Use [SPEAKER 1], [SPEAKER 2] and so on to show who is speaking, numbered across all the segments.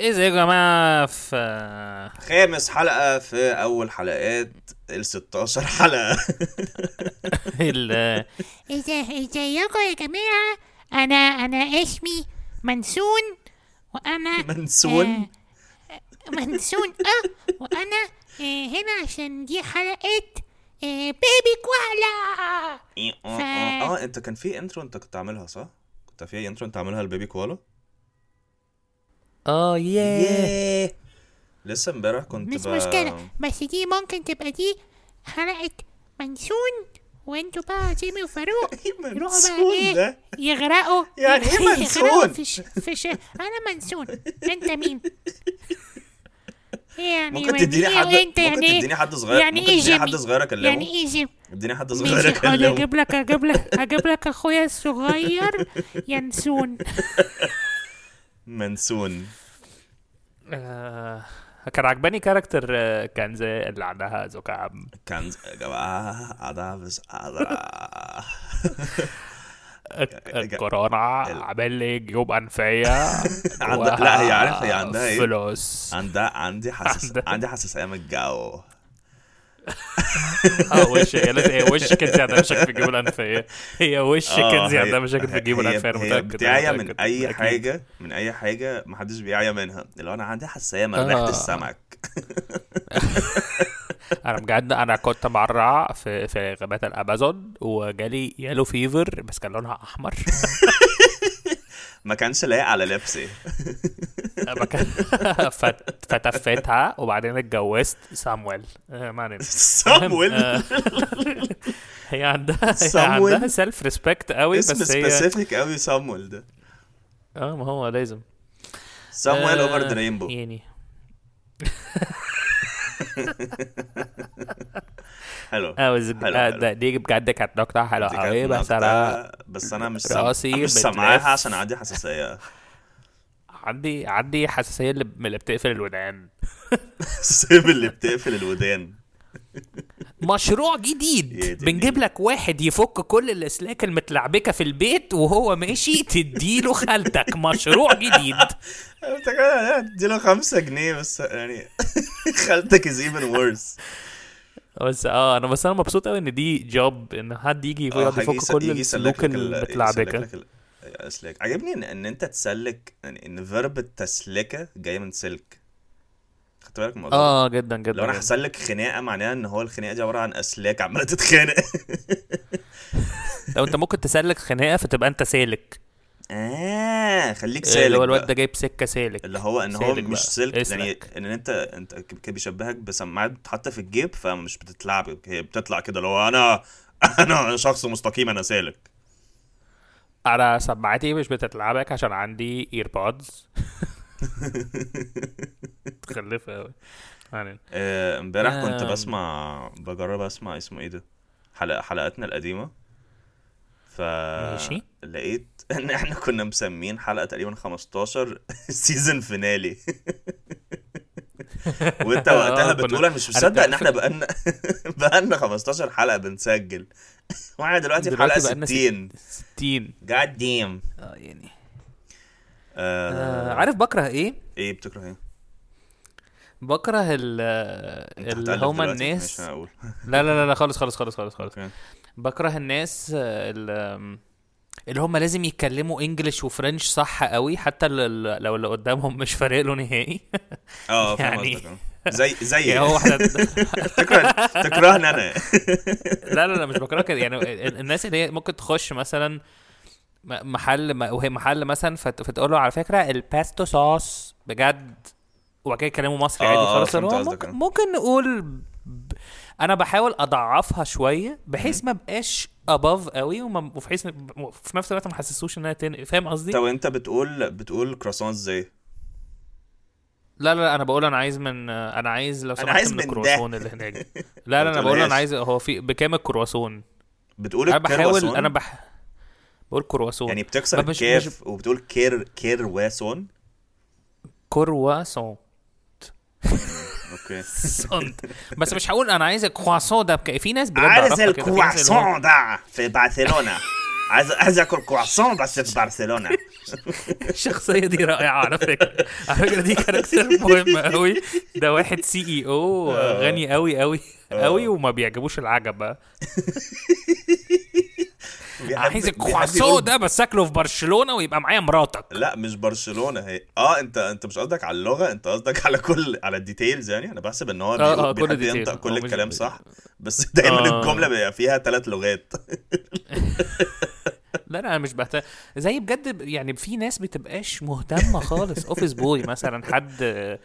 [SPEAKER 1] ازيكم يا جماعة في
[SPEAKER 2] خامس حلقة في أول حلقات ال 16 حلقة
[SPEAKER 1] ال-
[SPEAKER 3] إزاي ازيكم يا جماعة أنا أنا اسمي منسون وأنا
[SPEAKER 2] منسون
[SPEAKER 3] آه منسون آه وأنا آه هنا عشان دي حلقة آه Baby Koala
[SPEAKER 2] آه آه آه أنت كان في intro أنت كنت عاملها صح؟ كنت في intro أنت عاملها ل Baby
[SPEAKER 1] Koala؟ آه
[SPEAKER 2] ياه لسه امبارح كنت
[SPEAKER 3] مش
[SPEAKER 2] ب-
[SPEAKER 3] مشكلة. بس دي ممكن تبقى دي حلقة منسون وانتوا بقى جيمي وفاروق. يروحوا بقى
[SPEAKER 2] منسون
[SPEAKER 3] إيه؟
[SPEAKER 2] ده؟
[SPEAKER 3] يغرقوا.
[SPEAKER 2] يعني
[SPEAKER 3] إيه
[SPEAKER 2] منسون؟
[SPEAKER 3] في ش... في ش... أنا منسون. أنت مين؟ يعني
[SPEAKER 2] ممكن تديني
[SPEAKER 3] إيه
[SPEAKER 2] حد ممكن
[SPEAKER 3] يعني
[SPEAKER 2] تديني حد صغير
[SPEAKER 3] يعني
[SPEAKER 2] ممكن
[SPEAKER 3] إيه
[SPEAKER 2] تديني حد صغير أكلمه؟
[SPEAKER 3] يعني إيه جيمي؟
[SPEAKER 2] اديني حد صغير أكلمه؟
[SPEAKER 3] أجيب لك أجيب لك أجيب لك اخويا الصغير ينسون.
[SPEAKER 2] منسون.
[SPEAKER 1] آه، كان عجباني كاركتر آه، كان زي اللي عندها زكام.
[SPEAKER 2] كان يا جماعة قاعدة بس
[SPEAKER 1] الكورونا عامل لي جيوب أنفية.
[SPEAKER 2] عندها- لا، هي عارف هي عندها إيه؟
[SPEAKER 1] فلوس
[SPEAKER 2] عندها عندي حساس
[SPEAKER 1] عندها-
[SPEAKER 2] عندي حساسية من الجو
[SPEAKER 1] آه وش هي؟ لازم- هي وش كنزي عندها مشاكل في الجيوب الأنفية؟ هي وش
[SPEAKER 2] آه،
[SPEAKER 1] كنزي
[SPEAKER 2] هي-
[SPEAKER 1] عندها مشاكل في الجيوب
[SPEAKER 2] هي-
[SPEAKER 1] الأنفية؟
[SPEAKER 2] هي
[SPEAKER 1] متأكد
[SPEAKER 2] بتعيا من أي
[SPEAKER 1] أكيد.
[SPEAKER 2] حاجة من أي حاجة محدش بيعيا منها. اللي أنا عندي حساسية من ريحه
[SPEAKER 1] آه.
[SPEAKER 2] السمك.
[SPEAKER 1] أنا بجد أنا كنت مرة في في غابات الأمازون وجالي يالو فيفر بس كان لونها أحمر.
[SPEAKER 2] ما كانش لايق على لبسي.
[SPEAKER 1] فتفتها وبعدين اتجوزت سامويل. آه، ما علينا.
[SPEAKER 2] صامويل
[SPEAKER 1] آه، هي عندها هي
[SPEAKER 2] سامويل؟
[SPEAKER 1] عندها self respect قوي
[SPEAKER 2] اسم
[SPEAKER 1] بس هي
[SPEAKER 2] specific قوي صامويل ده.
[SPEAKER 1] آه ما هو لازم.
[SPEAKER 2] صامويل
[SPEAKER 1] آه،
[SPEAKER 2] over the rainbow
[SPEAKER 1] يعني.
[SPEAKER 2] حلو.
[SPEAKER 1] آه دي بجد كانت
[SPEAKER 2] دي كانت
[SPEAKER 1] قوي بس
[SPEAKER 2] أنا بس أنا مش.
[SPEAKER 1] راسي
[SPEAKER 2] مش. سامعاها عشان عندي حساسية.
[SPEAKER 1] عندي عندي حساسية اللي من اللي بتقفل الودان.
[SPEAKER 2] سيب اللي بتقفل الودان.
[SPEAKER 1] مشروع جديد.
[SPEAKER 2] دي
[SPEAKER 1] بنجيب. لك واحد يفك كل الأسلاك المتلعبكة في البيت وهو ماشي تديله خالتك. مشروع جديد.
[SPEAKER 2] افتكر اديله خمسة جنيه بس يعني خالتك is even worse
[SPEAKER 1] بس آه أنا بس أنا مبسوط قوي إن دي job إن حد يجي يقعد يفك كل السلوك المتلعبكة.
[SPEAKER 2] الاسلاك عجبني ان, إن أنت تسلك يعني إن verb التسلكة جاي من سلك خدت بالك من الموضوع
[SPEAKER 1] آه جدا جدا
[SPEAKER 2] لو
[SPEAKER 1] أنا.
[SPEAKER 2] هسلك خناقة معناها إن هو الخناقة دي عبارة عن أسلاك عمالة تتخانق
[SPEAKER 1] لو أنت ممكن تسلك خناقة فتبقى أنت سالك
[SPEAKER 2] آه خليك سالك
[SPEAKER 1] اللي هو الواد. ده جايب سكة سالك
[SPEAKER 2] اللي هو إن هو مش
[SPEAKER 1] بقى.
[SPEAKER 2] سلك يعني
[SPEAKER 1] اسلك.
[SPEAKER 2] إن انت أنت كان بيشبهك بسماعات بتتحط في الجيب فمش بتتلعب هي بتطلع كده هو أنا أنا شخص مستقيم أنا سالك
[SPEAKER 1] أنا سماعتي مش بتتلعبك عشان عندي AirPods متخلفه قوي يعني.
[SPEAKER 2] آه، امبارح كنت. بسمع بجرب أسمع اسمه إيه ده؟ حلقة حلقاتنا القديمة. ف
[SPEAKER 1] ماشي.
[SPEAKER 2] لقيت إن إحنا كنا مسمين حلقة تقريبا 15 season finale وانت وقتها
[SPEAKER 1] آه، كنا-
[SPEAKER 2] بتقول أنا مش مصدق إن إحنا بقالنا بقالنا 15 حلقة بنسجل. وإحنا دلوقتي في
[SPEAKER 1] بقالنا
[SPEAKER 2] 60
[SPEAKER 1] 60
[SPEAKER 2] جاد ديم
[SPEAKER 1] آه يعني.
[SPEAKER 2] آه
[SPEAKER 1] آه عارف بكره إيه؟
[SPEAKER 2] إيه بتكره إيه؟
[SPEAKER 1] بكره ال اللي هما؟ الناس. لا لا لا خالص خالص خالص خالص. خالص بكره الناس آه، ال- اللي هم لازم يتكلموا انجلش وفرنش صح قوي حتى لو اللي قدامهم مش فارق له نهائي
[SPEAKER 2] آه
[SPEAKER 1] يعني-.
[SPEAKER 2] زي زي
[SPEAKER 1] يعني هو إحنا
[SPEAKER 2] تكره تكرهني أنا
[SPEAKER 1] لا لا لا مش بكره كده يعني ال- الناس اللي هي ممكن تخش مثلا محل وهي محل مثلا فت- فتقول له على فكرة الباستو صوص بجد وبعد كده يكلموا مصري عادي
[SPEAKER 2] آه،
[SPEAKER 1] خالص ممكن. ممكن نقول. أنا بحاول أضعفها شوية بحيث ما بقاش اباف قوي وما وفي حيث في نفس الوقت ما حسسوش إنها تن... فاهم قصدي؟
[SPEAKER 2] طب أنت بتقول بتقول كرواسون إزاي؟
[SPEAKER 1] لا لا أنا بقول أنا عايز من أنا عايز لو
[SPEAKER 2] أنا
[SPEAKER 1] سمحت
[SPEAKER 2] عايز
[SPEAKER 1] من
[SPEAKER 2] من.
[SPEAKER 1] الكرواسون اللي هناك. لا لا أنا بقول
[SPEAKER 2] أنا.
[SPEAKER 1] عايز هو في بكام الكرواسون
[SPEAKER 2] بتقول
[SPEAKER 1] أنا بحاول؟ أنا بح بقول كرواسون
[SPEAKER 2] يعني بتكسر الكاف
[SPEAKER 1] مش-
[SPEAKER 2] وبتقول كير كير واسون
[SPEAKER 1] كرواسون
[SPEAKER 2] okay.
[SPEAKER 1] سونت بس مش هقول أنا عايز الكرواسون ده بك... في ناس بجد
[SPEAKER 2] عايز الكرواسون ده في برشلونة. عايز عايز آكل كرواسون بس في برشلونة.
[SPEAKER 1] الشخصيه دي رائعة على فكرة. على فكرة دي character مهم قوي ده واحد CEO غني قوي قوي قوي وما بيعجبوش العجب بقى. عايز
[SPEAKER 2] يقول-
[SPEAKER 1] ده بس اكله في برشلونة ويبقى معايا مراتك.
[SPEAKER 2] لا مش برشلونة هي آه انت أنت مش قصدك على اللغة أنت قصدك على كل على ال details يعني؟ أنا بحسب إن هو
[SPEAKER 1] آه، آه، كل
[SPEAKER 2] بيحب. ينطق كل الكلام صح؟ بس دايما
[SPEAKER 1] آه.
[SPEAKER 2] الجملة بيبقى فيها ثلاث لغات.
[SPEAKER 1] لا لا أنا مش بهتم زي بجد يعني في ناس بتبقاش مهتمة خالص. office boy مثلا حد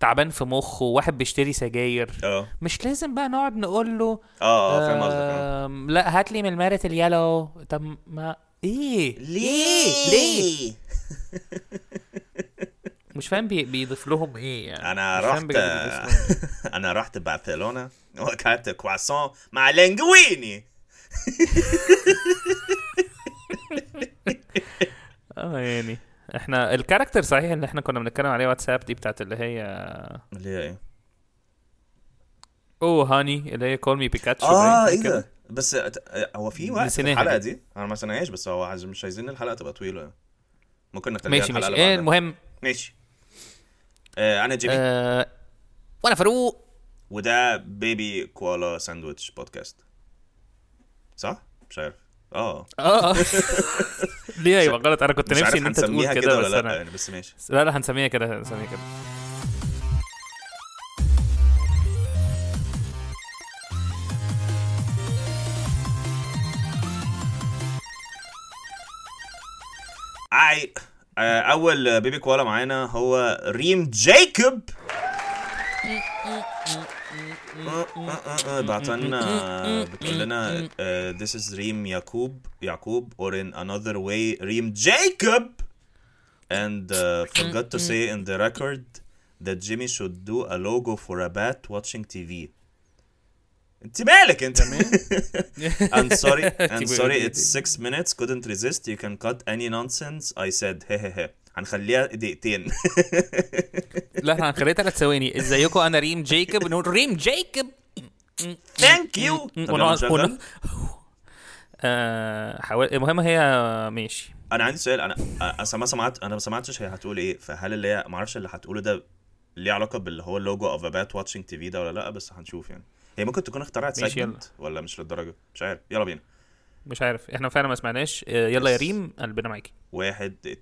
[SPEAKER 1] تعبان في مخه واحد بيشتري سجاير.
[SPEAKER 2] آه.
[SPEAKER 1] مش لازم بقى نقعد نقول له
[SPEAKER 2] آه آه فاهم قصدك.
[SPEAKER 1] آم، لا هات لي من ال Merit ال yellow طب ما إيه؟ ليه؟ ليه؟ مش فاهم بي... بيضيف لهم إيه يعني؟ أنا
[SPEAKER 2] رحت
[SPEAKER 1] لهم
[SPEAKER 2] أنا رحت برشلونه وأكلت كرواسون مع linguine.
[SPEAKER 1] إيه. آه يعني. إحنا ال character صحيح اللي إحنا كنا بنتكلم عليه واتساب دي بتاعت اللي هي
[SPEAKER 2] اللي هي إيه؟
[SPEAKER 1] oh honey اللي هي call
[SPEAKER 2] me
[SPEAKER 1] Pikachu
[SPEAKER 2] آه
[SPEAKER 1] إيه.
[SPEAKER 2] ده؟ بس هو في وقت في الحلقة
[SPEAKER 1] دي.
[SPEAKER 2] دي؟ أنا ما سمعناهاش بس هو عايز- مش عايزين الحلقة تبقى طويلة. يعني. ممكن نخليها
[SPEAKER 1] ماشي
[SPEAKER 2] الحلقة
[SPEAKER 1] ماشي.
[SPEAKER 2] إيه.
[SPEAKER 1] المهم.
[SPEAKER 2] ماشي. آه أنا جيمي.
[SPEAKER 1] آه وأنا فاروق.
[SPEAKER 2] وده Baby Koala Sandwich Podcast. صح؟ مش عارف. آه.
[SPEAKER 1] آه. ليه؟ أيوه غلط. أنا كنت
[SPEAKER 2] مش
[SPEAKER 1] نفسي إن أنت تقول كده
[SPEAKER 2] كده
[SPEAKER 1] بس
[SPEAKER 2] ولا لأ
[SPEAKER 1] أنا
[SPEAKER 2] يعني بس ماشي.
[SPEAKER 1] لا لا هنسميها كده هنسميها كده.
[SPEAKER 2] أي آه، أول بيبي كوالا معانا هو ريم جايكوب. بعت لنا بتقول لنا آه، this is ريم يعقوب يعقوب or in another way ريم جايكوب and uh, forgot to say in the record that Jimmy should do a logo for a bat watching TV انت مالك انت I'm sorry I'm sorry it's six minutes couldn't resist you can cut any nonsense I said هي هي هي هنخليها دقيقتين.
[SPEAKER 1] لا إحنا هنخليها ثلاث ثواني. ازيكم أنا ريم Jacob نقول ريم ونقعد
[SPEAKER 2] نشغل.
[SPEAKER 1] ون- آه، المهم هي ماشي.
[SPEAKER 2] أنا عندي سؤال. أنا أنا ما سمعت أنا ما سمعتش هي هتقول إيه. فهل اللي هي ما أعرفش اللي هتقوله ده ليه علاقة باللي هو logo of bat watching TV ده ولا لأ بس هنشوف يعني. هي ممكن تكون اخترعت segment ولا مش للدرجة؟ مش عارف. يلا بينا.
[SPEAKER 1] مش عارف. إحنا فعلا ما سمعناش. آه، يلا يا ريم قلبنا معاكي
[SPEAKER 2] واحد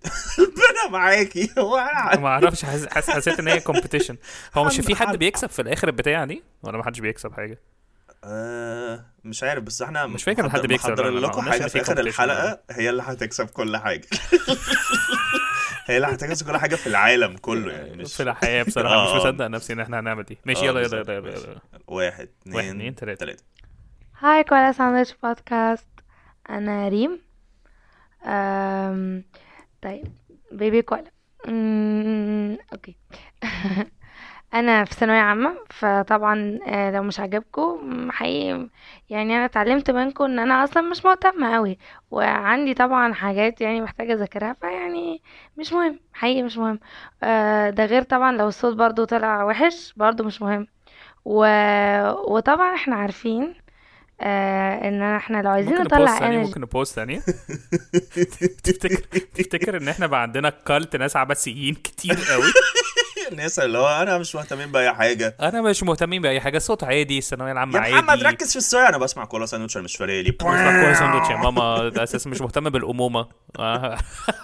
[SPEAKER 2] ربنا معاكي. هو أنا-
[SPEAKER 1] ما أعرفش حس... حس... حسيت إن هي competition هو مش في حد بيكسب في الآخر البتاع دي؟ ولا ما حدش بيكسب حاجة؟
[SPEAKER 2] آه، مش عارف بس إحنا
[SPEAKER 1] مش فاكر حد بيكسب،
[SPEAKER 2] لكم
[SPEAKER 1] حاجة
[SPEAKER 2] في
[SPEAKER 1] في آخر.
[SPEAKER 2] الحلقة هي اللي هتكسب كل حاجة. هي اللي هتكسب كل حاجة في العالم كله يعني مش
[SPEAKER 1] في الحياة بصراحة.
[SPEAKER 2] آه،
[SPEAKER 1] مش
[SPEAKER 2] آه.
[SPEAKER 1] مصدق نفسي إن إحنا هنعمل دي. ماشي
[SPEAKER 2] آه،
[SPEAKER 1] يلا يلا
[SPEAKER 2] بالظبط،
[SPEAKER 1] يلا, يلا. يلا.
[SPEAKER 2] واحد
[SPEAKER 1] تلاتة.
[SPEAKER 2] تلاتة.
[SPEAKER 4] Hi Koala Sandwich Podcast أنا ريم. أم... طيب. baby koala okay. أنا في ثانوية عامة فطبعا آه، لو مش عاجبكم حقيقي يعني أنا اتعلمت منكم إن أنا أصلا مش مهتمة قوي وعندي طبعا حاجات يعني محتاجة أذاكرها فيعني مش مهم حقيقي مش مهم. آه، ده غير طبعا لو الصوت برضو طلع وحش برضو مش مهم. و... وطبعا إحنا عارفين آه إن إحنا لو عايزين نطلع energy
[SPEAKER 1] ممكن ن boost ثانية. تفتكر تفتكر إن إحنا بقى عندنا cult ناس عباسيين كتير قوي؟
[SPEAKER 2] الناس اللي هو أنا مش مهتمين بأي حاجة.
[SPEAKER 1] أنا مش مهتمين بأي حاجة صوت عادي الثانوية العامة
[SPEAKER 2] يا
[SPEAKER 1] عادي.
[SPEAKER 2] محمد ركز في السؤال أنا بسمع Koala Sandwich مش فارق لي.
[SPEAKER 1] بسمع Koala Sandwich يا ماما. أساسا مش مهتم بالأمومة.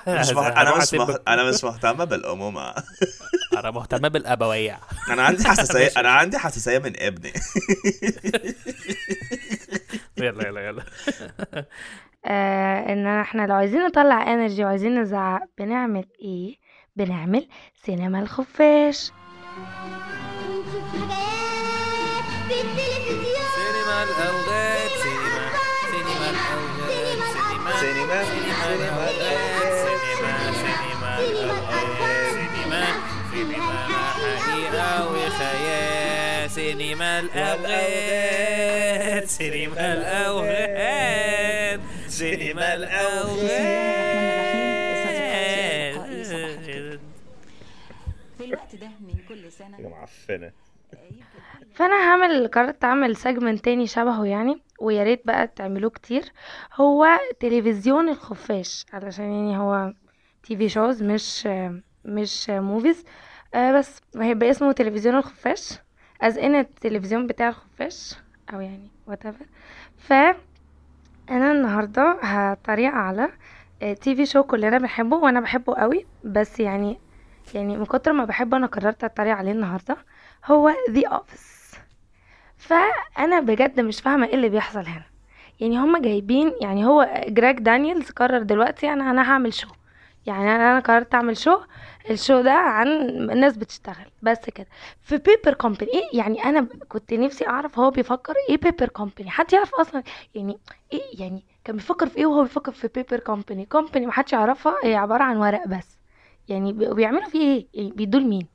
[SPEAKER 2] مش مه...
[SPEAKER 1] أنا
[SPEAKER 2] مش مه... أنا مش مهتمه بالأمومة.
[SPEAKER 1] أنا مهتمه بالأبوية.
[SPEAKER 2] أنا عندي حساسيه أنا عندي حساسية من ابني.
[SPEAKER 1] يلا يلا يلا.
[SPEAKER 4] آه إن إحنا لو عايزين نطلع energy وعايزين نزعق بنعمل إيه؟ بنعمل سينما الخفاش.
[SPEAKER 1] سينما الاوغاد سينما سينما الاوغاد سينما
[SPEAKER 2] سينما
[SPEAKER 1] سينما الاوغاد سينما سينما الاوغاد سينما سينما حقيقة وخيال. سينما الاوغاد سينما الاوغاد سينما الاوغاد
[SPEAKER 5] الوقت ده من كل سنة.
[SPEAKER 2] معفنة.
[SPEAKER 4] فأنا هعمل قررت أعمل segment تاني شبهه يعني ويا ريت بقى تعملوه كتير. هو تلفزيون الخفاش علشان يعني هو TV shows مش مش movies بس هيبقى اسمه تلفزيون الخفاش as in التلفزيون بتاع الخفاش أو يعني whatever. ف أنا النهارده هتريق على TV show كلنا بنحبه وأنا بحبه قوي بس يعني يعني من كتر ما بحبه أنا قررت أتريق عليه النهارده هو The Office فأنا بجد مش فاهمة إيه اللي بيحصل هنا. يعني هما جايبين يعني هو Greg Daniels قرر دلوقتي أنا أنا هعمل show يعني أنا أنا قررت أعمل show ال show ده عن الناس بتشتغل. بس كده. في paper company إيه؟ يعني أنا كنت نفسي أعرف هو بيفكر إيه paper company حد يعرف أصلا؟ يعني إيه؟ يعني كان بيفكر في إيه وهو بيفكر في paper company company محدش يعرفها هي عبارة عن ورق بس. يعني بي- بيعملوا فيه إيه؟ يعني بيدوا لمين؟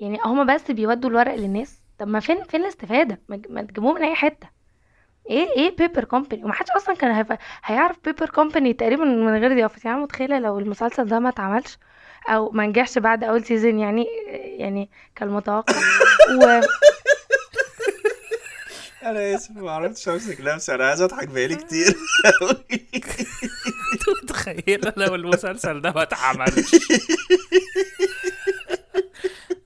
[SPEAKER 4] يعني هما بس بيودوا الورق للناس. طب ما فين فين الاستفادة؟ ما تجيبوه من أي حتة. إيه إيه paper company ومحدش أصلا كان هيف... هيعرف paper company تقريبا من غير The Office يعني متخيلة لو المسلسل ده ما اتعملش أو ما نجحش بعد أول season يعني يعني كالمتوقع. و
[SPEAKER 2] أنا اسف ما عرفتش امسك نفسي أنا عايز اضحك بقالي كتير
[SPEAKER 1] انت متخيله لو المسلسل ده ما اتعملش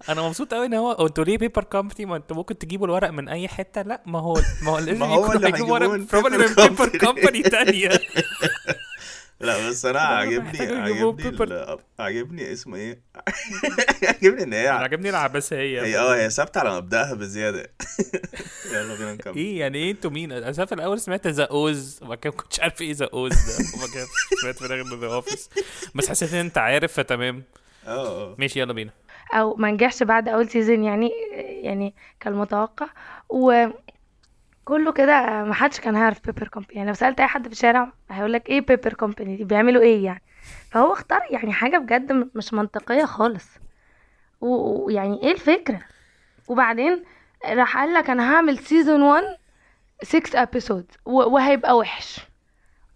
[SPEAKER 1] أنا مبسوط قوي إن هو أنتوا ليه paper company ما أنتوا ممكن تجيبوا الورق من أي حتة لا ما هو ما هو
[SPEAKER 2] ما هو اللي
[SPEAKER 1] هيجيبوا ورق
[SPEAKER 2] paper. company
[SPEAKER 1] تانية.
[SPEAKER 2] لا بس
[SPEAKER 1] أنا
[SPEAKER 2] عاجبني عاجبني عاجبني اسمه إيه؟ عاجبني إن هي
[SPEAKER 1] أنا عجبني العباسية
[SPEAKER 2] هي آه هي ثابتة على مبدأها بزيادة. يلا بينا نكمل.
[SPEAKER 1] إيه يعني إيه أنتوا مين؟ أنا في الأول سمعت The Oz وبعد كده ما كنتش عارف إيه The Oz ده. وبعد كده سمعت في الآخر The Office بس حسيت إن أنت عارف فتمام.
[SPEAKER 2] آه آه.
[SPEAKER 1] ماشي يلا بينا.
[SPEAKER 4] أو ما نجحش بعد أول season يعني يعني كالمتوقع. وكله كده ما حدش كان هيعرف paper company يعني لو سألت أي حد في الشارع هيقول لك إيه paper company دي بيعملوا إيه يعني؟ فهو اختار يعني حاجة بجد مش منطقية خالص. ويعني إيه الفكرة؟ وبعدين راح قال لك أنا هعمل season 1 6 episodes وهيبقى وحش.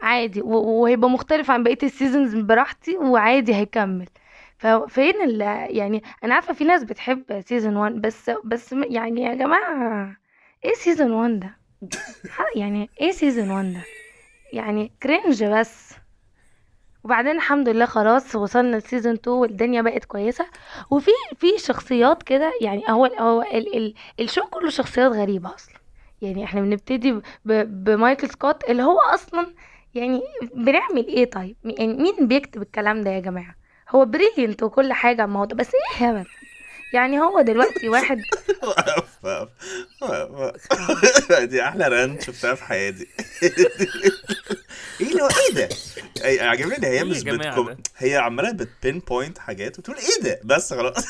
[SPEAKER 4] عادي وهيبقى مختلف عن بقية ال seasons براحتي وعادي هيكمل. ففين ال يعني أنا عارفة في ناس بتحب season 1 بس بس يعني يا جماعة إيه season 1 ده؟ ح- يعني إيه season 1 ده؟ يعني cringe بس. وبعدين الحمد لله خلاص وصلنا ل season 2 والدنيا بقت كويسة. وفي في شخصيات كده يعني هو هو ال ال ال show كله شخصيات غريبة أصلا. يعني إحنا بنبتدي ب Michael Scott اللي هو أصلا يعني بنعمل إيه طيب؟ يعني مين بيكتب الكلام ده يا جماعة؟ هو brilliant وكل حاجة ده بس إيه هبل يعني هو دلوقتي واحد.
[SPEAKER 2] دي أحلى rant شفتها في حياتي إيه اللي هو إيه ده؟ أي- عاجبني إن هي
[SPEAKER 1] إيه
[SPEAKER 2] مش بتكم؟ هي عمالة بتبين point حاجات وتقول إيه ده بس خلاص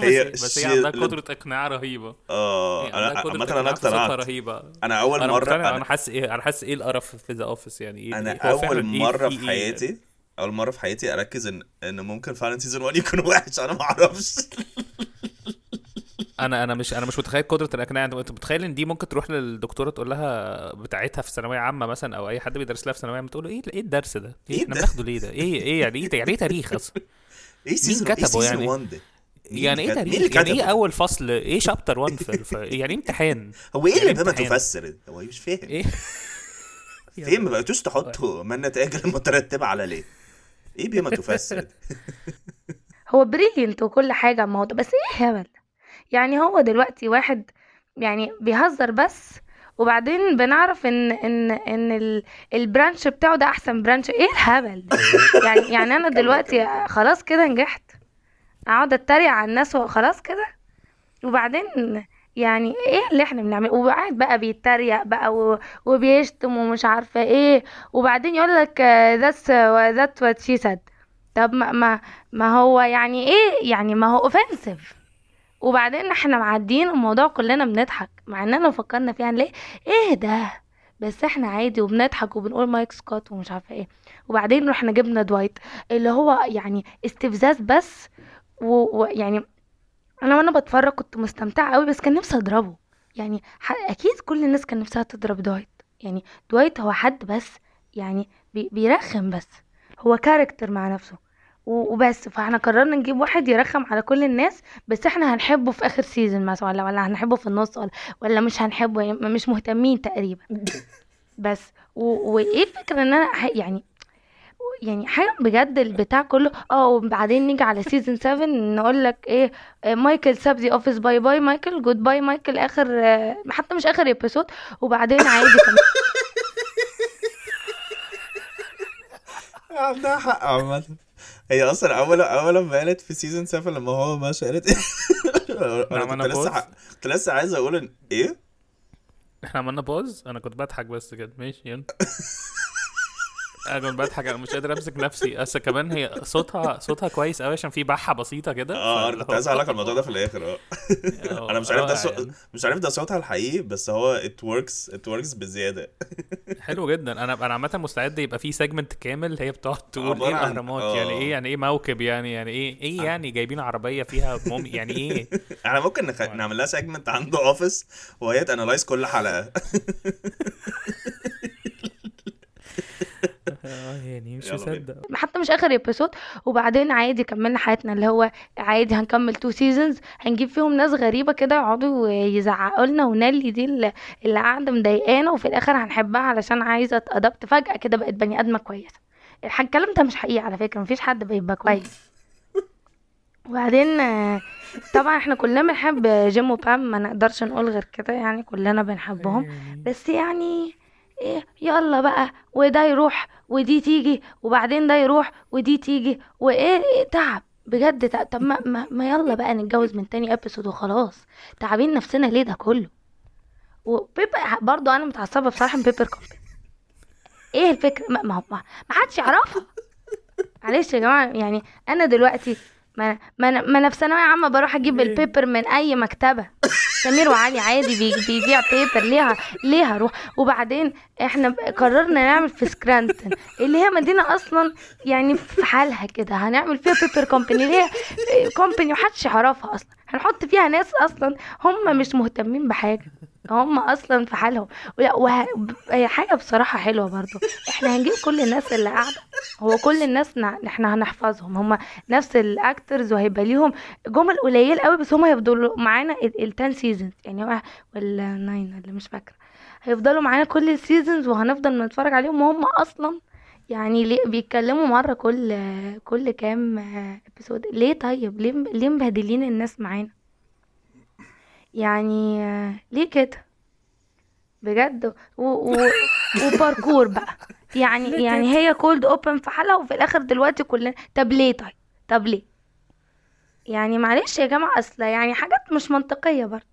[SPEAKER 2] هي
[SPEAKER 1] بس, هي عندها قدرة اقناع
[SPEAKER 2] رهيبة
[SPEAKER 1] آه
[SPEAKER 2] أنا
[SPEAKER 1] عامة أنا
[SPEAKER 2] اقتنعت
[SPEAKER 1] رهيبة
[SPEAKER 2] أنا أول
[SPEAKER 1] أنا
[SPEAKER 2] مره
[SPEAKER 1] أنا
[SPEAKER 2] أنا,
[SPEAKER 1] حاسس إيه أنا حاسس إيه القرف في The Office يعني إيه
[SPEAKER 2] أنا
[SPEAKER 1] إيه؟
[SPEAKER 2] أول
[SPEAKER 1] إيه
[SPEAKER 2] مرة
[SPEAKER 1] في؟
[SPEAKER 2] حياتي أول مرة في حياتي أركز ان إن ممكن فعلا سيزون 1 يكون وحش أنا ما أعرفش
[SPEAKER 1] أنا أنا مش أنا مش متخيل قدرة الإقناع أنت متخيل إن دي ممكن تروح للدكتورة تقول لها بتاعتها في ثانوية عامة مثلا أو أي حد بيدرس لها في ثانوية عامة تقول له إيه إيه الدرس ده؟ إيه
[SPEAKER 2] إيه
[SPEAKER 1] إحنا
[SPEAKER 2] ده؟
[SPEAKER 1] بناخده ليه ده؟ إيه إيه يعني إيه يعني إيه تاريخ أصلا؟
[SPEAKER 2] إيه سيزون إيه
[SPEAKER 1] كتبه
[SPEAKER 2] سيزون
[SPEAKER 1] يعني؟
[SPEAKER 2] 1 ده؟ مين
[SPEAKER 1] يعني
[SPEAKER 2] إيه مين
[SPEAKER 1] تاريخ؟ يعني إيه
[SPEAKER 2] كتبه؟
[SPEAKER 1] أول فصل؟ إيه شابتر 1 في الف... يعني إيه امتحان؟
[SPEAKER 2] هو إيه
[SPEAKER 1] يعني
[SPEAKER 2] اللي بما
[SPEAKER 1] امتحان.
[SPEAKER 2] تفسر هو مش فاهم
[SPEAKER 1] إيه؟
[SPEAKER 2] فين ما بقيتوش تحطوا ما النتائج المترتبة على ليه إيه بما تفسر
[SPEAKER 4] هو brilliant وكل حاجة ما هو بس إيه هبل يعني هو دلوقتي واحد يعني بيهزر بس وبعدين بنعرف ان ان ان ال- ال branch بتاعه ده أحسن برانش. إيه الهبل يعني يعني أنا دلوقتي خلاص كده نجحت. أقعد أتريق على الناس وخلاص كده؟ وبعدين يعني إيه اللي إحنا بنعمله؟ وقاعد بقى بيتريق بقى وبيشتم ومش عارفة إيه. وبعدين يقول لك that's that what she said طب ما ما ما هو يعني إيه؟ يعني ما هو offensive وبعدين إحنا معديين الموضوع كلنا بنضحك مع إننا لو فكرنا فيها هنلاقي إيه ده؟ بس إحنا عادي وبنضحك وبنقول مايك سكوت ومش عارفة إيه. وبعدين رحنا جبنا دوايت اللي هو يعني استفزاز بس ويعني أنا وأنا بتفرج كنت مستمتعة قوي بس كان نفسي أضربه. يعني أكيد كل الناس كان نفسها تضرب دوايت. يعني دوايت هو حد بس يعني بي بيرخم بس. هو character مع نفسه. وبس. فإحنا قررنا نجيب واحد يرخم على كل الناس بس إحنا هنحبه في آخر season مثلا ولا ولا هنحبه في النص ولا ولا مش هنحبه يعني مش مهتمين تقريبا. بس. وإيه الفكرة إن أنا يعني يعني حاجة بجد البتاع كله. آه وبعدين نيجي على season 7 نقول لك إيه آه، مايكل ساب The Office bye bye مايكل goodbye مايكل آخر آه، حتى مش آخر episode وبعدين عادي
[SPEAKER 2] عندها حق عامة. هي أصلا اول أول ما قالت في season 7 لما هو ماشي قالت أنا كنت لسه. ح... كنت لسه عايز أقول إيه؟
[SPEAKER 1] إحنا عملنا pause أنا كنت بضحك بس كده. ماشي يلا. أنا بضحك أنا مش قادر أمسك نفسي. أصل كمان هي صوتها صوتها كويس قوي عشان في بحة بسيطة كده.
[SPEAKER 2] آه
[SPEAKER 1] أنا
[SPEAKER 2] كنت عايز أقول لك الموضوع ده في الآخر آه.
[SPEAKER 1] آه،
[SPEAKER 2] أنا مش عارف ده صو...
[SPEAKER 1] يعني.
[SPEAKER 2] مش عارف ده صوتها الحقيقي بس هو it works it works بزيادة.
[SPEAKER 1] حلو جدا. أنا أنا عامة مستعد يبقى في segment كامل هي بتقعد تقول
[SPEAKER 2] إيه
[SPEAKER 1] الأهرامات
[SPEAKER 2] آه.
[SPEAKER 1] يعني إيه يعني إيه موكب يعني يعني إيه إيه يعني جايبين عربية فيها mummy يعني إيه؟
[SPEAKER 2] إحنا ممكن نخ... نعمل لها segment عن The Office وهي ت analyze كل
[SPEAKER 1] حلقة. يعني مش. مصدق.
[SPEAKER 4] حتى مش آخر episode وبعدين عادي كملنا حياتنا اللي هو عادي هنكمل two seasons هنجيب فيهم ناس غريبة كده يقعدوا يزعقوا لنا ونيلي دي اللي قاعدة مضايقانا وفي الآخر هنحبها علشان عايزة اتأدبت فجأة كده بقت بني آدمة كويسة. الكلام ده مش حقيقي على فكرة مفيش حد بيبقى كويس. وبعدين آه، طبعا إحنا كلنا بنحب جيم وبام ما نقدرش نقول غير كده يعني كلنا بنحبهم. بس يعني إيه يلا بقى وده يروح ودي تيجي وبعدين ده يروح ودي تيجي وإيه إيه تعب بجد تعب. طب ما, ما, ما يلا بقى نتجوز من تاني episode وخلاص. تعبين نفسنا ليه ده كله؟ و paper برضو أنا متعصبة بصراحة من paper company إيه الفكرة؟ ما ما ما حدش يعرفها. معلش يا جماعة يعني أنا دلوقتي ما ما أنا ما أنا في ثانوية عامة بروح أجيب ال paper من أي مكتبة. سمير وعلي عادي بي- بيبيع paper ليها ليها روح وبعدين إحنا قررنا نعمل في سكرانتون اللي هي مدينة أصلا يعني في حالها كده. هنعمل فيها paper company اللي هي company محدش يعرفها أصلا. هنحط فيها ناس أصلا هم مش مهتمين بحاجة. هم أصلا في حالهم. ولا وه... حاجة بصراحة حلوة برضو. إحنا هنجيب كل الناس اللي قاعدة. هو كل الناس ن... إحنا هنحفظهم. هم نفس ال actors وهيبقى ليهم جمل قليل قوي بس هم هيفضلوا معانا ال 10 seasons يعني هو ولا 9 اللي مش فاكرة. هيفضلوا معانا كل ال seasons وهنفضل نتفرج عليهم. وهم أصلا يعني ليه بيتكلموا مرة كل كل كام episode ليه طيب؟ ليه ليه مبهدلين الناس معانا؟ يعني ليه كده؟ بجد؟ و... و... وparkour بقى. يعني يعني هي cold open في حالها وفي الآخر دلوقتي كلنا. طب ليه طيب؟ طب ليه؟ يعني معلش يا جماعة أصل يعني حاجات مش منطقية برضه.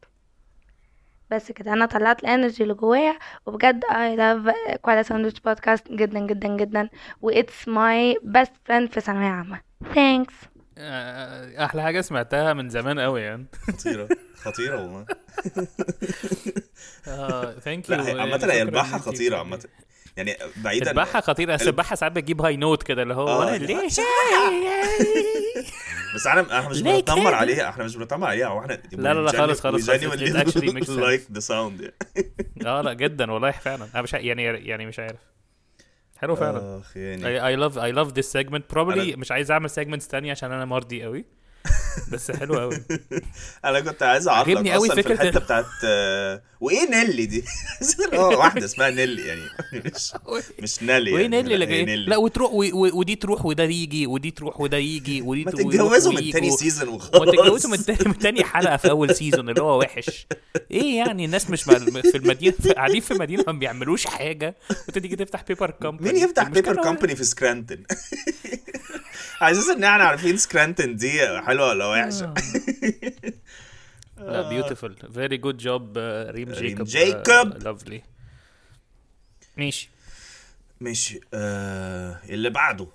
[SPEAKER 4] بس كده أنا طلعت ال energy اللي جوايا وبجد I love كوالا ساندويتش بودكاست جدا جدا جدا. و it's my best friend في عامة. Thanks.
[SPEAKER 1] آه، أحلى حاجة سمعتها من زمان قوي يعني.
[SPEAKER 2] خطيرة. خطيرة والله.
[SPEAKER 1] آه thank
[SPEAKER 2] you هي- عامة هي البحة خطيرة عامة. يعني بعيدا
[SPEAKER 1] البحة خطيرة اصل البحة ساعات بتجيب high note كده اللي هو
[SPEAKER 2] آه،
[SPEAKER 1] وأنا
[SPEAKER 2] دي
[SPEAKER 1] ليه
[SPEAKER 2] بس إحنا إحنا مش بنتنمر؟ عليها إحنا مش بنتنمر عليها هو إحنا
[SPEAKER 1] لا، لا، لا، خالص، خالص، sense.
[SPEAKER 2] like the sound
[SPEAKER 1] آه لا جدا والله فعلا. أنا مش يعني يعني مش عارف. حلو فعلا.
[SPEAKER 2] آخ يعني
[SPEAKER 1] love I love this segment. Probably
[SPEAKER 2] أنا-
[SPEAKER 1] مش عايز أعمل segments تانية عشان أنا مرضي قوي. بس حلو قوي.
[SPEAKER 2] أنا كنت عايز اعرضك
[SPEAKER 1] عجبني قوي
[SPEAKER 2] أصلا في الحتة
[SPEAKER 1] ال-
[SPEAKER 2] بتاعت آه، وايه نيلي دي؟ آه واحدة اسمها نيلي يعني مش مش نيلي
[SPEAKER 1] وين
[SPEAKER 2] يعني،
[SPEAKER 1] اللي
[SPEAKER 2] لا،
[SPEAKER 1] اللي جاي
[SPEAKER 2] نيلي.
[SPEAKER 1] لا وتروح و- و- ودي تروح وده يجي ودي تروح وده يجي ودي
[SPEAKER 2] ما تتجوزوا من. تاني season
[SPEAKER 1] ما
[SPEAKER 2] وخلاص
[SPEAKER 1] تتجوزوا من تاني من تاني حلقة في أول season اللي هو وحش. إيه يعني الناس مش في المدينة قاعدين في مدينة ما بيعملوش حاجة. وانت تيجي تفتح paper company
[SPEAKER 2] مين يفتح
[SPEAKER 1] paper
[SPEAKER 2] company في سكرانتون على أساس إن إحنا عارفين سكرانتون دي حلوة ولا وحشه
[SPEAKER 1] لا beautiful very good job ريم جيكوب.
[SPEAKER 2] جيكوب.
[SPEAKER 1] lovely ماشي.
[SPEAKER 2] ماشي. آه اللي بعده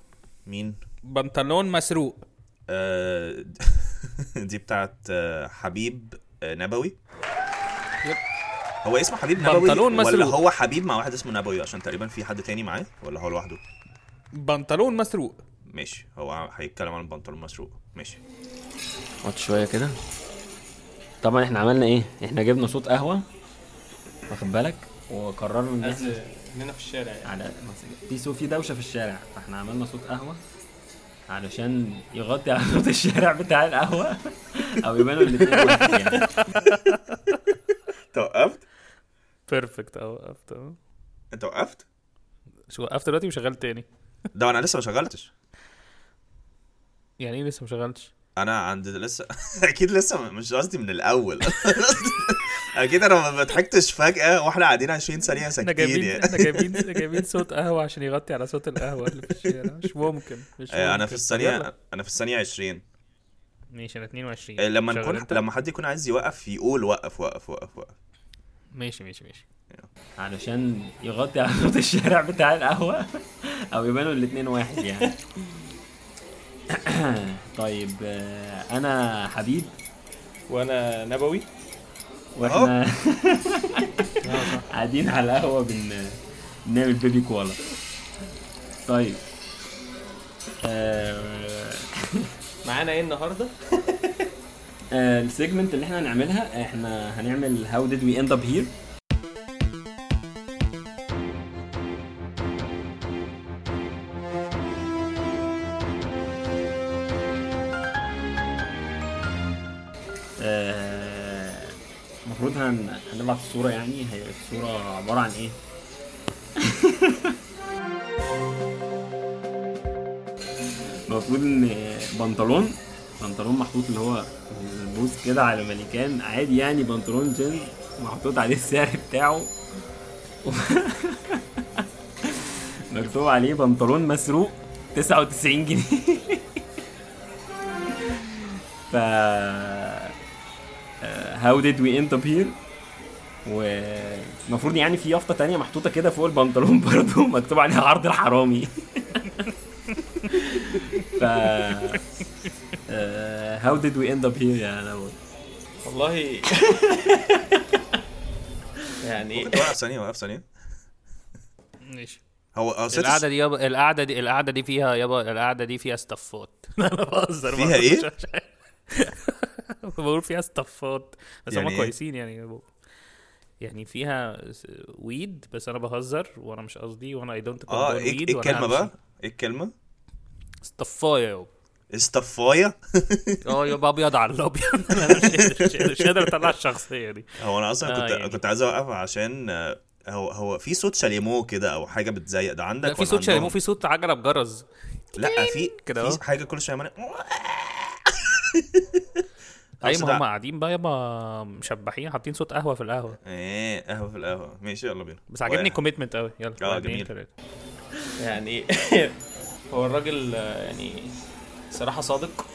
[SPEAKER 2] مين؟
[SPEAKER 1] بنطلون مسروق.
[SPEAKER 2] آه دي بتاعت آه حبيب آه نبوي.
[SPEAKER 1] yep.
[SPEAKER 2] هو اسمه حبيب نبوي
[SPEAKER 1] بنطلون
[SPEAKER 2] ولا
[SPEAKER 1] مسروق.
[SPEAKER 2] هو حبيب مع واحد اسمه نبوي؟ عشان تقريبا في حد تاني معاه. ولا هو لوحده؟
[SPEAKER 1] بنطلون مسروق.
[SPEAKER 2] ماشي. هو هيتكلم عن البنطلون مسروق ماشي.
[SPEAKER 5] اقعد شوية كده. طبعا إحنا عملنا إيه؟ إحنا جبنا صوت قهوة واخد بالك؟ وقررنا إن إحنا
[SPEAKER 1] هنا في الشارع يعني.
[SPEAKER 5] على في صوت في دوشة في الشارع. فإحنا عملنا صوت قهوة علشان يغطي على صوت الشارع بتاع القهوة. أو يبانوا الاتنين واحد يعني.
[SPEAKER 2] أنت وقفت؟
[SPEAKER 1] بيرفكت آه وقفت. آه
[SPEAKER 2] أنت وقفت؟
[SPEAKER 1] شو وقفت دلوقتي وشغلت تاني.
[SPEAKER 2] ده أنا لسه ما شغلتش.
[SPEAKER 1] يعني إيه لسه ما شغلتش؟
[SPEAKER 2] أنا عند لسه أكيد لسه مش قصدي من الأول. أكيد أنا ما ضحكتش فجأة وإحنا قاعدين 20 ثانية
[SPEAKER 1] إحنا
[SPEAKER 2] ساكتين
[SPEAKER 1] جايبين
[SPEAKER 2] يعني.
[SPEAKER 1] إحنا جايبين جايبين صوت قهوة عشان يغطي على صوت القهوة اللي في الشارع. مش ممكن مش
[SPEAKER 2] آه، أنا
[SPEAKER 1] ممكن.
[SPEAKER 2] في
[SPEAKER 1] طب الثانية.
[SPEAKER 2] أنا في الثانية 20
[SPEAKER 1] ماشي أنا 22
[SPEAKER 2] آه، لما نكون
[SPEAKER 1] أنت؟
[SPEAKER 2] لما حد يكون عايز يوقف يقول وقف وقف وقف وقف.
[SPEAKER 1] ماشي ماشي ماشي.
[SPEAKER 5] علشان يغطي على صوت الشارع بتاع القهوة أو يبانوا الاتنين واحد يعني. طيب آه، أنا حبيب.
[SPEAKER 1] وأنا نبوي.
[SPEAKER 5] وإحنا قاعدين على القهوة بن بنعمل بيبي كوالا طيب. آه،
[SPEAKER 1] معانا إيه النهارده؟
[SPEAKER 5] آه، ال segment اللي إحنا هنعملها إحنا هنعمل how did we end up here المفروض هن... هنبعت الصورة يعني؟ هي الصورة عبارة عن إيه؟ المفروض إن بنطلون بنطلون محطوط اللي هو ال pose كده على مانيكان عادي يعني بنطلون جينز محطوط عليه السعر بتاعه. مكتوب عليه بنطلون مسروق 99 جنيه. ف how did we end up here والمفروض يعني في يافطة تانية محطوطة كده فوق البنطلون برضه مكتوب عليها عرض الحرامي. ف how did we end up here يا نور
[SPEAKER 1] والله. يعني
[SPEAKER 2] توقف ثانية وقف ثانية.
[SPEAKER 1] ماشي.
[SPEAKER 2] هو
[SPEAKER 1] القعدة دي يابا القعدة دي القعدة دي فيها يابا القعدة دي فيها استفات. أنا بهزر
[SPEAKER 2] فيها
[SPEAKER 1] برضه، بقول فيها استفات بس
[SPEAKER 2] يعني
[SPEAKER 1] هم
[SPEAKER 2] إيه؟
[SPEAKER 1] كويسين يعني يعني فيها weed بس أنا بهزر وأنا مش قصدي وأنا I don't
[SPEAKER 2] آه إيه إيه الكلمة بقى؟ إيه الكلمة؟
[SPEAKER 1] استفايه يابا
[SPEAKER 2] استفايه
[SPEAKER 1] آه يابا أبيض على الأبيض أنا مش قادر- أطلع الشخصية دي
[SPEAKER 2] هو أنا أصلا
[SPEAKER 1] آه،
[SPEAKER 2] كنت
[SPEAKER 1] يعني.
[SPEAKER 2] كنت عايز أوقف عشان آه، هو هو في صوت شاليمو كده أو حاجة بتزيق ده عندك
[SPEAKER 1] لا في صوت شاليمو؟ في صوت عجلة بجرز
[SPEAKER 2] لا في
[SPEAKER 1] كده
[SPEAKER 2] في. حاجة كل
[SPEAKER 1] شوية
[SPEAKER 2] أي
[SPEAKER 1] ما هم قاعدين بقى يابا مشبحين حاطين صوت قهوة في القهوة.
[SPEAKER 2] إيه قهوة في القهوة. ماشي يلا بينا.
[SPEAKER 1] بس عاجبني
[SPEAKER 2] واحد.
[SPEAKER 1] commitment قوي يلا
[SPEAKER 2] آه،
[SPEAKER 1] اتنين،
[SPEAKER 2] جميل.
[SPEAKER 6] يعني هو الراجل آه، يعني صراحة صادق.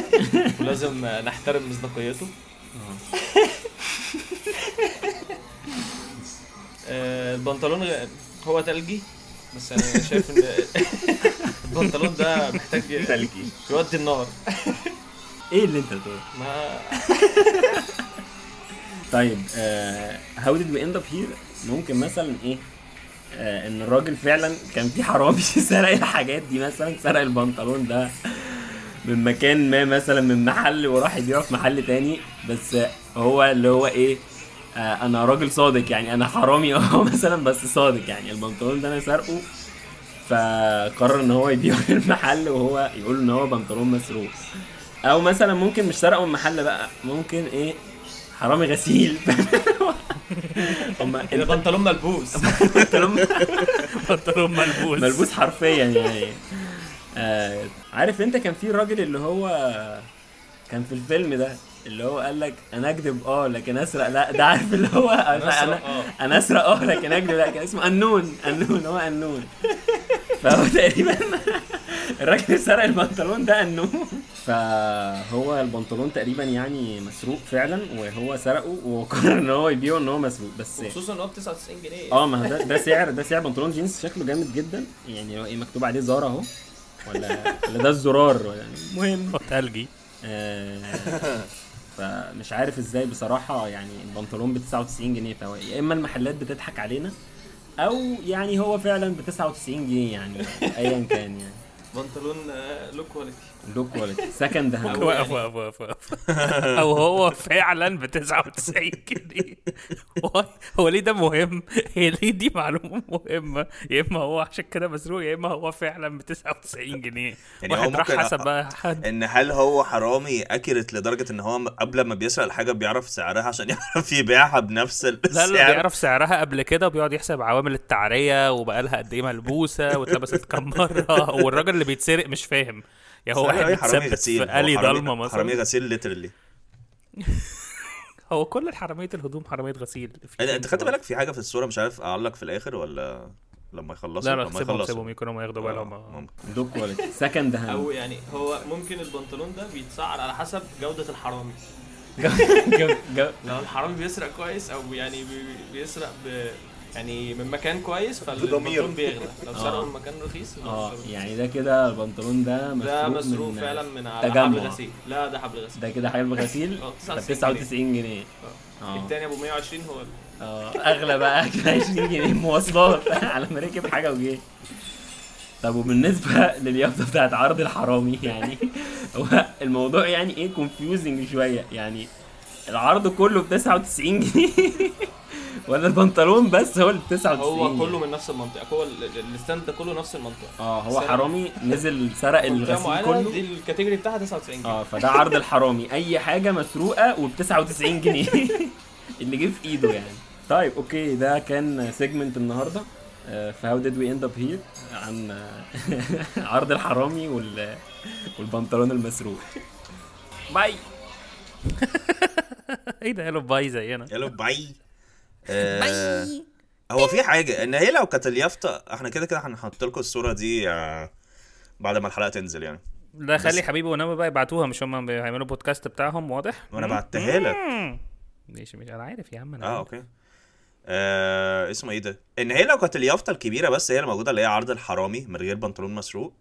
[SPEAKER 6] ولازم آه، نحترم مصداقيته. آه، البنطلون غ- هو تلجي بس أنا شايف إن البنطلون ده محتاج
[SPEAKER 5] تلجي.
[SPEAKER 6] يودي النار.
[SPEAKER 5] إيه اللي أنت بتقوله؟
[SPEAKER 6] ما
[SPEAKER 5] طيب how did we end up here ممكن مثلا إيه؟ آه إن الراجل فعلا كان في حرامي سرق الحاجات دي مثلا سرق البنطلون ده من مكان ما مثلا من محل وراح يبيعه في محل تاني. بس هو اللي هو إيه؟ آه أنا راجل صادق يعني أنا حرامي آه مثلا بس صادق يعني. البنطلون ده أنا سارقه فقرر إن هو يبيعه في المحل وهو يقول إن هو بنطلون مسروق. أو مثلا ممكن مش سرقه من محل بقى ممكن إيه حرامي غسيل. هما
[SPEAKER 6] البنطلون ملبوس.
[SPEAKER 5] البنطلون
[SPEAKER 1] بنطلون ملبوس.
[SPEAKER 5] ملبوس حرفيا يعني. آه عارف أنت كان في الراجل اللي هو كان في الفيلم ده اللي هو قال لك أنا أكذب آه لكن أسرق. لا ده عارف اللي هو أنا
[SPEAKER 6] آه.
[SPEAKER 5] أنا أسرق آه لكن أكذب. لا كان اسمه أنون. أنون هو أنون. فهو تقريبا الراجل اللي سرق البنطلون ده أنون. فهو البنطلون تقريبا يعني مسروق فعلا وهو سرقه وقرر إن هو يبيعه إن هو مسروق. بس
[SPEAKER 6] خصوصا إن هو ب 99 جنيه.
[SPEAKER 5] آه ما هو ده ده سعر ده سعر بنطلون جينز شكله جامد جدا. يعني هو إيه مكتوب عليه زارا أهو. ولا ولا ده الزرار ولا المهم.
[SPEAKER 1] تلجي.
[SPEAKER 5] آه فمش عارف إزاي بصراحة يعني البنطلون ب 99 جنيه فهو يا إما المحلات بتضحك علينا أو يعني هو فعلا ب 99 جنيه يعني ايا كان يعني.
[SPEAKER 6] بنطلون لو كواليتي
[SPEAKER 5] لو كواليتي سكند هاند
[SPEAKER 1] وقف وقف وقف وقف أو هو فعلا ب 99 جنيه هو- ليه ده مهم؟ هي ليه دي معلومة مهمة؟ يا إما هو عشان كده مسروق يا إما هو فعلا ب 99 جنيه.
[SPEAKER 2] يعني هو
[SPEAKER 1] واحد راح
[SPEAKER 2] ممكن
[SPEAKER 1] حسب بقى حد.
[SPEAKER 2] إن هل هو حرامي accurate لدرجة إن هو قبل ما بيسرق الحاجة بيعرف سعرها عشان يعرف يبيعها بنفس
[SPEAKER 1] لا
[SPEAKER 2] السعر
[SPEAKER 1] لا بيعرف سعرها قبل كده وبيقعد يحسب عوامل التعرية وبقالها قد إيه ملبوسة واتلبست كام مرة والراجل اللي بيتسرق مش فاهم. يا هو واحد
[SPEAKER 2] غسيل
[SPEAKER 1] في
[SPEAKER 2] حرامي- ضلمة
[SPEAKER 1] مثلا.
[SPEAKER 2] غسيل literally
[SPEAKER 1] هو كل الحراميه الهدوم حرامية غسيل. في
[SPEAKER 2] أنت خدت بالك في حاجة في الصورة مش عارف أعلق في الآخر ولا لما يخلصوا؟
[SPEAKER 1] لا لا
[SPEAKER 2] لما
[SPEAKER 1] سيبهم
[SPEAKER 2] يخلصوا.
[SPEAKER 1] سيبهم يكونوا ما ياخدوا
[SPEAKER 2] آه،
[SPEAKER 1] بالهم
[SPEAKER 2] ممكن.
[SPEAKER 5] low quality. second hand
[SPEAKER 6] أو يعني هو ممكن البنطلون ده بيتسعر على حسب جودة الحرامي. لو الحرامي بيسرق كويس أو يعني بي- بيسرق ب يعني من مكان كويس. فالبنطلون بيغلى. لو
[SPEAKER 5] آه.
[SPEAKER 6] سرقه من مكان رخيص آه
[SPEAKER 5] يعني ده كده البنطلون ده
[SPEAKER 6] ده
[SPEAKER 5] مسروق
[SPEAKER 6] مسروق
[SPEAKER 5] من-
[SPEAKER 6] فعلا من على
[SPEAKER 5] تجمع.
[SPEAKER 6] حبل غسيل. لا ده حبل غسيل.
[SPEAKER 5] ده كده حاجة غسيل ب
[SPEAKER 6] 99
[SPEAKER 5] 99 جنيه. آه.
[SPEAKER 6] التاني أبو 120 هو
[SPEAKER 5] آه أغلى بقى. كده 20 جنيه مواصلات. على ما ركب حاجة وجه. طب وبالنسبة لليافطة بتاعت عرض الحرامي يعني هو الموضوع يعني إيه confusing شوية؟ يعني العرض كله ب 99 جنيه. ولا البنطلون بس هو اللي ب 99
[SPEAKER 6] هو كله من نفس المنطقة. هو ال- ال- ال stand ده كله نفس المنطقة.
[SPEAKER 5] آه هو. حرامي نزل سرق الغسيل كله.
[SPEAKER 6] دي ال category بتاعها 99 جنيه.
[SPEAKER 5] آه فده عرض الحرامي. أي حاجة مسروقة وب 99 جنيه. اللي جه في إيده يعني. طيب okay ده كان segment النهارده. آه، في how did we end up here عن آه، عرض الحرامي وال والبنطلون المسروق. باي
[SPEAKER 1] إيه ده؟ قالوا باي زينا.
[SPEAKER 2] يلا bye آه، هو في حاجة إن هي لو كانت اليافطة إحنا كده كده هنحط لكم الصورة دي آه، بعد ما الحلقة تنزل يعني.
[SPEAKER 1] لا خلي
[SPEAKER 2] بس-
[SPEAKER 1] حبيب ونبوي بقى يبعتوها مش هم هيعملوا بودكاست بتاعهم واضح؟
[SPEAKER 2] وأنا بعتها لك.
[SPEAKER 1] ماشي ماشي. أنا عارف يا عم أنا
[SPEAKER 2] آه
[SPEAKER 1] عارف.
[SPEAKER 2] okay. آه اسمه إيه ده؟ إن هي لو كانت اليافطة الكبيرة بس هي اللي موجوده اللي هي عرض الحرامي من غير بنطلون مسروق.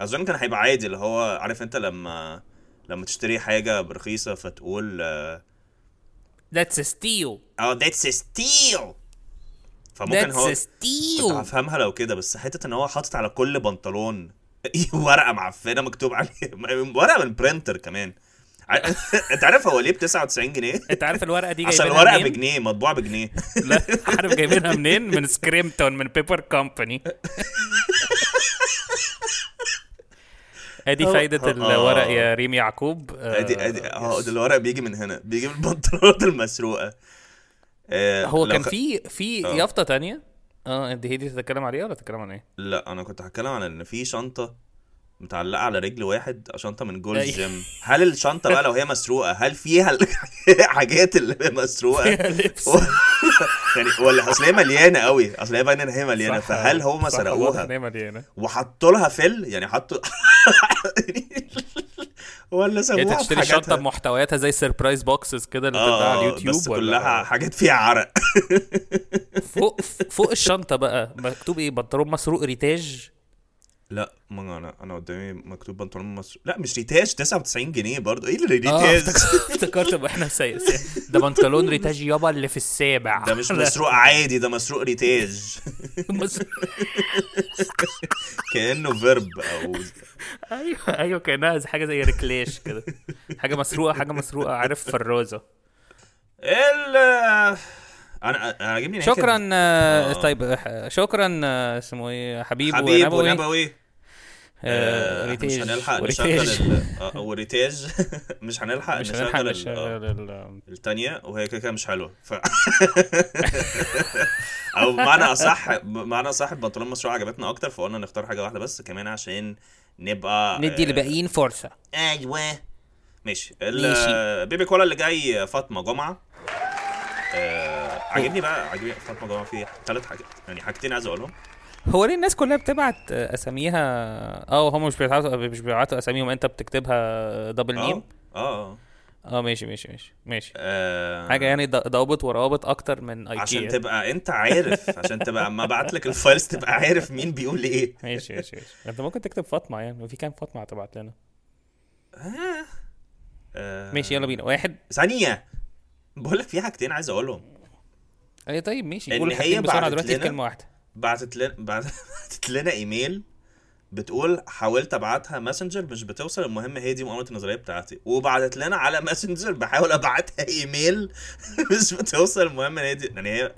[SPEAKER 2] أظن كان هيبقى عادي اللي هو عارف أنت لما لما تشتري حاجة برخيصة فتقول آه
[SPEAKER 1] That's a steal.
[SPEAKER 2] That's a steal. فممكن هو
[SPEAKER 1] That's a
[SPEAKER 2] كنت
[SPEAKER 1] steal.
[SPEAKER 2] هفهمها لو كده بس حتة إن هو حاطط على كل بنطلون ورقة معفنة مكتوب عليه ورقة من printer كمان. أنت عارف هو ليه ب 99 جنيه؟
[SPEAKER 1] أنت عارف الورقة دي
[SPEAKER 2] عشان الورقة
[SPEAKER 1] منين؟
[SPEAKER 2] بجنيه مطبوعه بجنيه.
[SPEAKER 1] لا عارف جايبينها منين؟ من سكريمتون من بيبر كومباني ادي
[SPEAKER 2] فايدة
[SPEAKER 1] الورق
[SPEAKER 2] آه.
[SPEAKER 1] يا ريم يعقوب آه،
[SPEAKER 2] ادي ادي آه ده الورق بيجي من هنا بيجي من البنطلونات المسروقة آه،
[SPEAKER 1] هو كان
[SPEAKER 2] خ-
[SPEAKER 1] في في
[SPEAKER 2] آه.
[SPEAKER 1] يافطة تانية آه دي هي دي تتكلم عليها ولا تتكلم عن إيه؟
[SPEAKER 2] لا أنا كنت هتكلم عن إن في شنطة متعلقة على رجل واحد شنطة من جول
[SPEAKER 1] أي.
[SPEAKER 2] جيم هل الشنطة بقى لو هي مسروقة هل فيها الحاجات اللي
[SPEAKER 1] مسروقة؟
[SPEAKER 2] يعني ولا أصل هي مليانة قوي. أصل هي باينه إن هي مليانة
[SPEAKER 1] صح،
[SPEAKER 2] فهل هم سرقوها؟
[SPEAKER 1] إن هي مليانة.
[SPEAKER 2] وحطوا لها full يعني حطوا ولا
[SPEAKER 1] يعني
[SPEAKER 2] سابوها
[SPEAKER 1] انت تشتري؟ شنطة بمحتويات زي surprise boxes كده اللي بتتباع على
[SPEAKER 2] آه
[SPEAKER 1] اليوتيوب
[SPEAKER 2] بس
[SPEAKER 1] ولا
[SPEAKER 2] كلها حاجات فيها عرق.
[SPEAKER 1] فوق فوق الشنطة بقى. مكتوب إيه؟ بنطلون مسروق ريتاج.
[SPEAKER 2] لا ما أنا أنا قدامي مكتوب بنطلون مصر لا مش ريتاج 99 جنيه برضه إيه اللي ريتاج
[SPEAKER 1] افتكرت- افتكرت بقى إحنا. سي... ده بنطلون ريتاج يابا اللي في السابع
[SPEAKER 2] ده مش مسروق عادي ده مسروق ريتاج كأنه فيرب أو
[SPEAKER 1] أيوه أيوه كأنها زي- حاجة زي ريكلاش كده حاجة مسروقة حاجة مسروقة عارف فرازه
[SPEAKER 2] ال أنا عاجبني ناكد.
[SPEAKER 1] شكرا آه،
[SPEAKER 2] آه.
[SPEAKER 1] طيب آه، شكرا آه، اسمه إيه حبيب,
[SPEAKER 2] حبيب
[SPEAKER 1] ونبوي
[SPEAKER 2] ونبوي
[SPEAKER 1] آه،
[SPEAKER 2] آه، مش
[SPEAKER 1] ريتاج
[SPEAKER 2] هنلحق. نشغل آه وريتاج مش هنلحق
[SPEAKER 1] مش هنلحق
[SPEAKER 2] نشغل ال-
[SPEAKER 1] نشغل
[SPEAKER 2] آه،
[SPEAKER 1] ال-
[SPEAKER 2] التانية وهي كده كده مش حلوة. ف... أو بمعنى أصح بمعنى أصح البنطلون مسروق عجبتنا أكتر فقلنا نختار حاجة واحدة بس كمان عشان نبقى
[SPEAKER 1] ندي
[SPEAKER 2] آه،
[SPEAKER 1] الباقيين فرصة.
[SPEAKER 2] أيوه. ماشي. ال-
[SPEAKER 1] ماشي.
[SPEAKER 2] بيبي كولا اللي جاي فاطمة جمعة. آه عاجبني بقى عاجبني فاطمة جمعة في ثلاث حاجات يعني حاجتين عايز أقولهم.
[SPEAKER 1] هو ليه الناس كلها بتبعت آه، أساميها؟ آه هم مش بيبعتوا مش بيبعتوا أساميهم. أنت بتكتبها double name
[SPEAKER 2] آه آه.
[SPEAKER 1] آه ماشي ماشي ماشي ماشي.
[SPEAKER 2] آه،
[SPEAKER 1] حاجة يعني ضوابط وروابط أكتر من ايكيا
[SPEAKER 2] عشان تبقى أنت عارف. عشان تبقى أما أبعت لك ال files تبقى عارف مين بيقول إيه.
[SPEAKER 1] ماشي ماشي ماشي. أنت ممكن تكتب فاطمة يعني. وفي كام فاطمة هتبعت لنا؟
[SPEAKER 2] آه،
[SPEAKER 1] ماشي يلا بينا. واحد.
[SPEAKER 2] ثانية. بقول لك في حاجتين عايز أقولهم.
[SPEAKER 1] اي طيب ماشي. قول
[SPEAKER 2] هي بسرعة.
[SPEAKER 1] دلوقتي في كلمه واحدة.
[SPEAKER 2] بعتت لنا بعتت لنا إيميل بتقول حاولت أبعتها Messenger مش بتوصل المهم هي دي مؤامره النظرية بتاعتي. وبعتت لنا على Messenger بحاول أبعتها إيميل مش بتوصل المهم هي دي يعني هي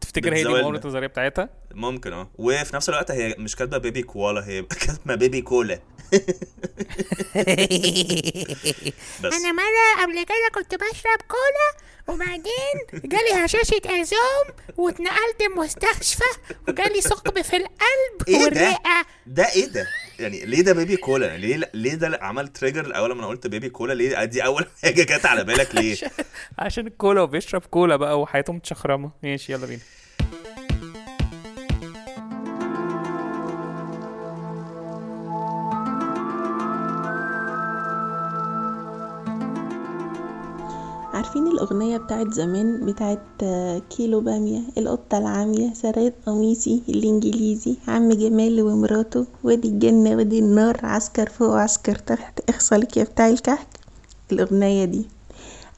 [SPEAKER 1] تفتكر هي دي. مؤامره النظرية بتاعتها؟
[SPEAKER 2] ممكن آه. وفي نفس الوقت هي مش كاتبة baby koala هي كاتبة baby cola بس
[SPEAKER 3] أنا مرة قبل كده كنت بشرب كولا وبعدين جالي هشاشة عظام واتنقلت المستشفى وجالي ثقب في القلب
[SPEAKER 2] ده؟
[SPEAKER 3] والرئة
[SPEAKER 2] ده إيه ده؟ يعني ليه ده بيبي كولا؟ ليه ليه ده عمل تريجر اول ما أنا قلت بيبي كولا ليه دي أول حاجة جت على بالك ليه؟
[SPEAKER 1] عشان الكولا وبيشرب كولا بقى وحياته متشخرمة ماشي يلا بينا
[SPEAKER 7] عارفين الأغنية بتاعت زمان بتاعت آه، كيلو بامية القطة العامية سرقت قميصي الإنجليزي عم جمال ومراته وادي الجنة وادي النار عسكر فوق وعسكر تحت اخصلك يا بتاع الكحك الأغنية دي.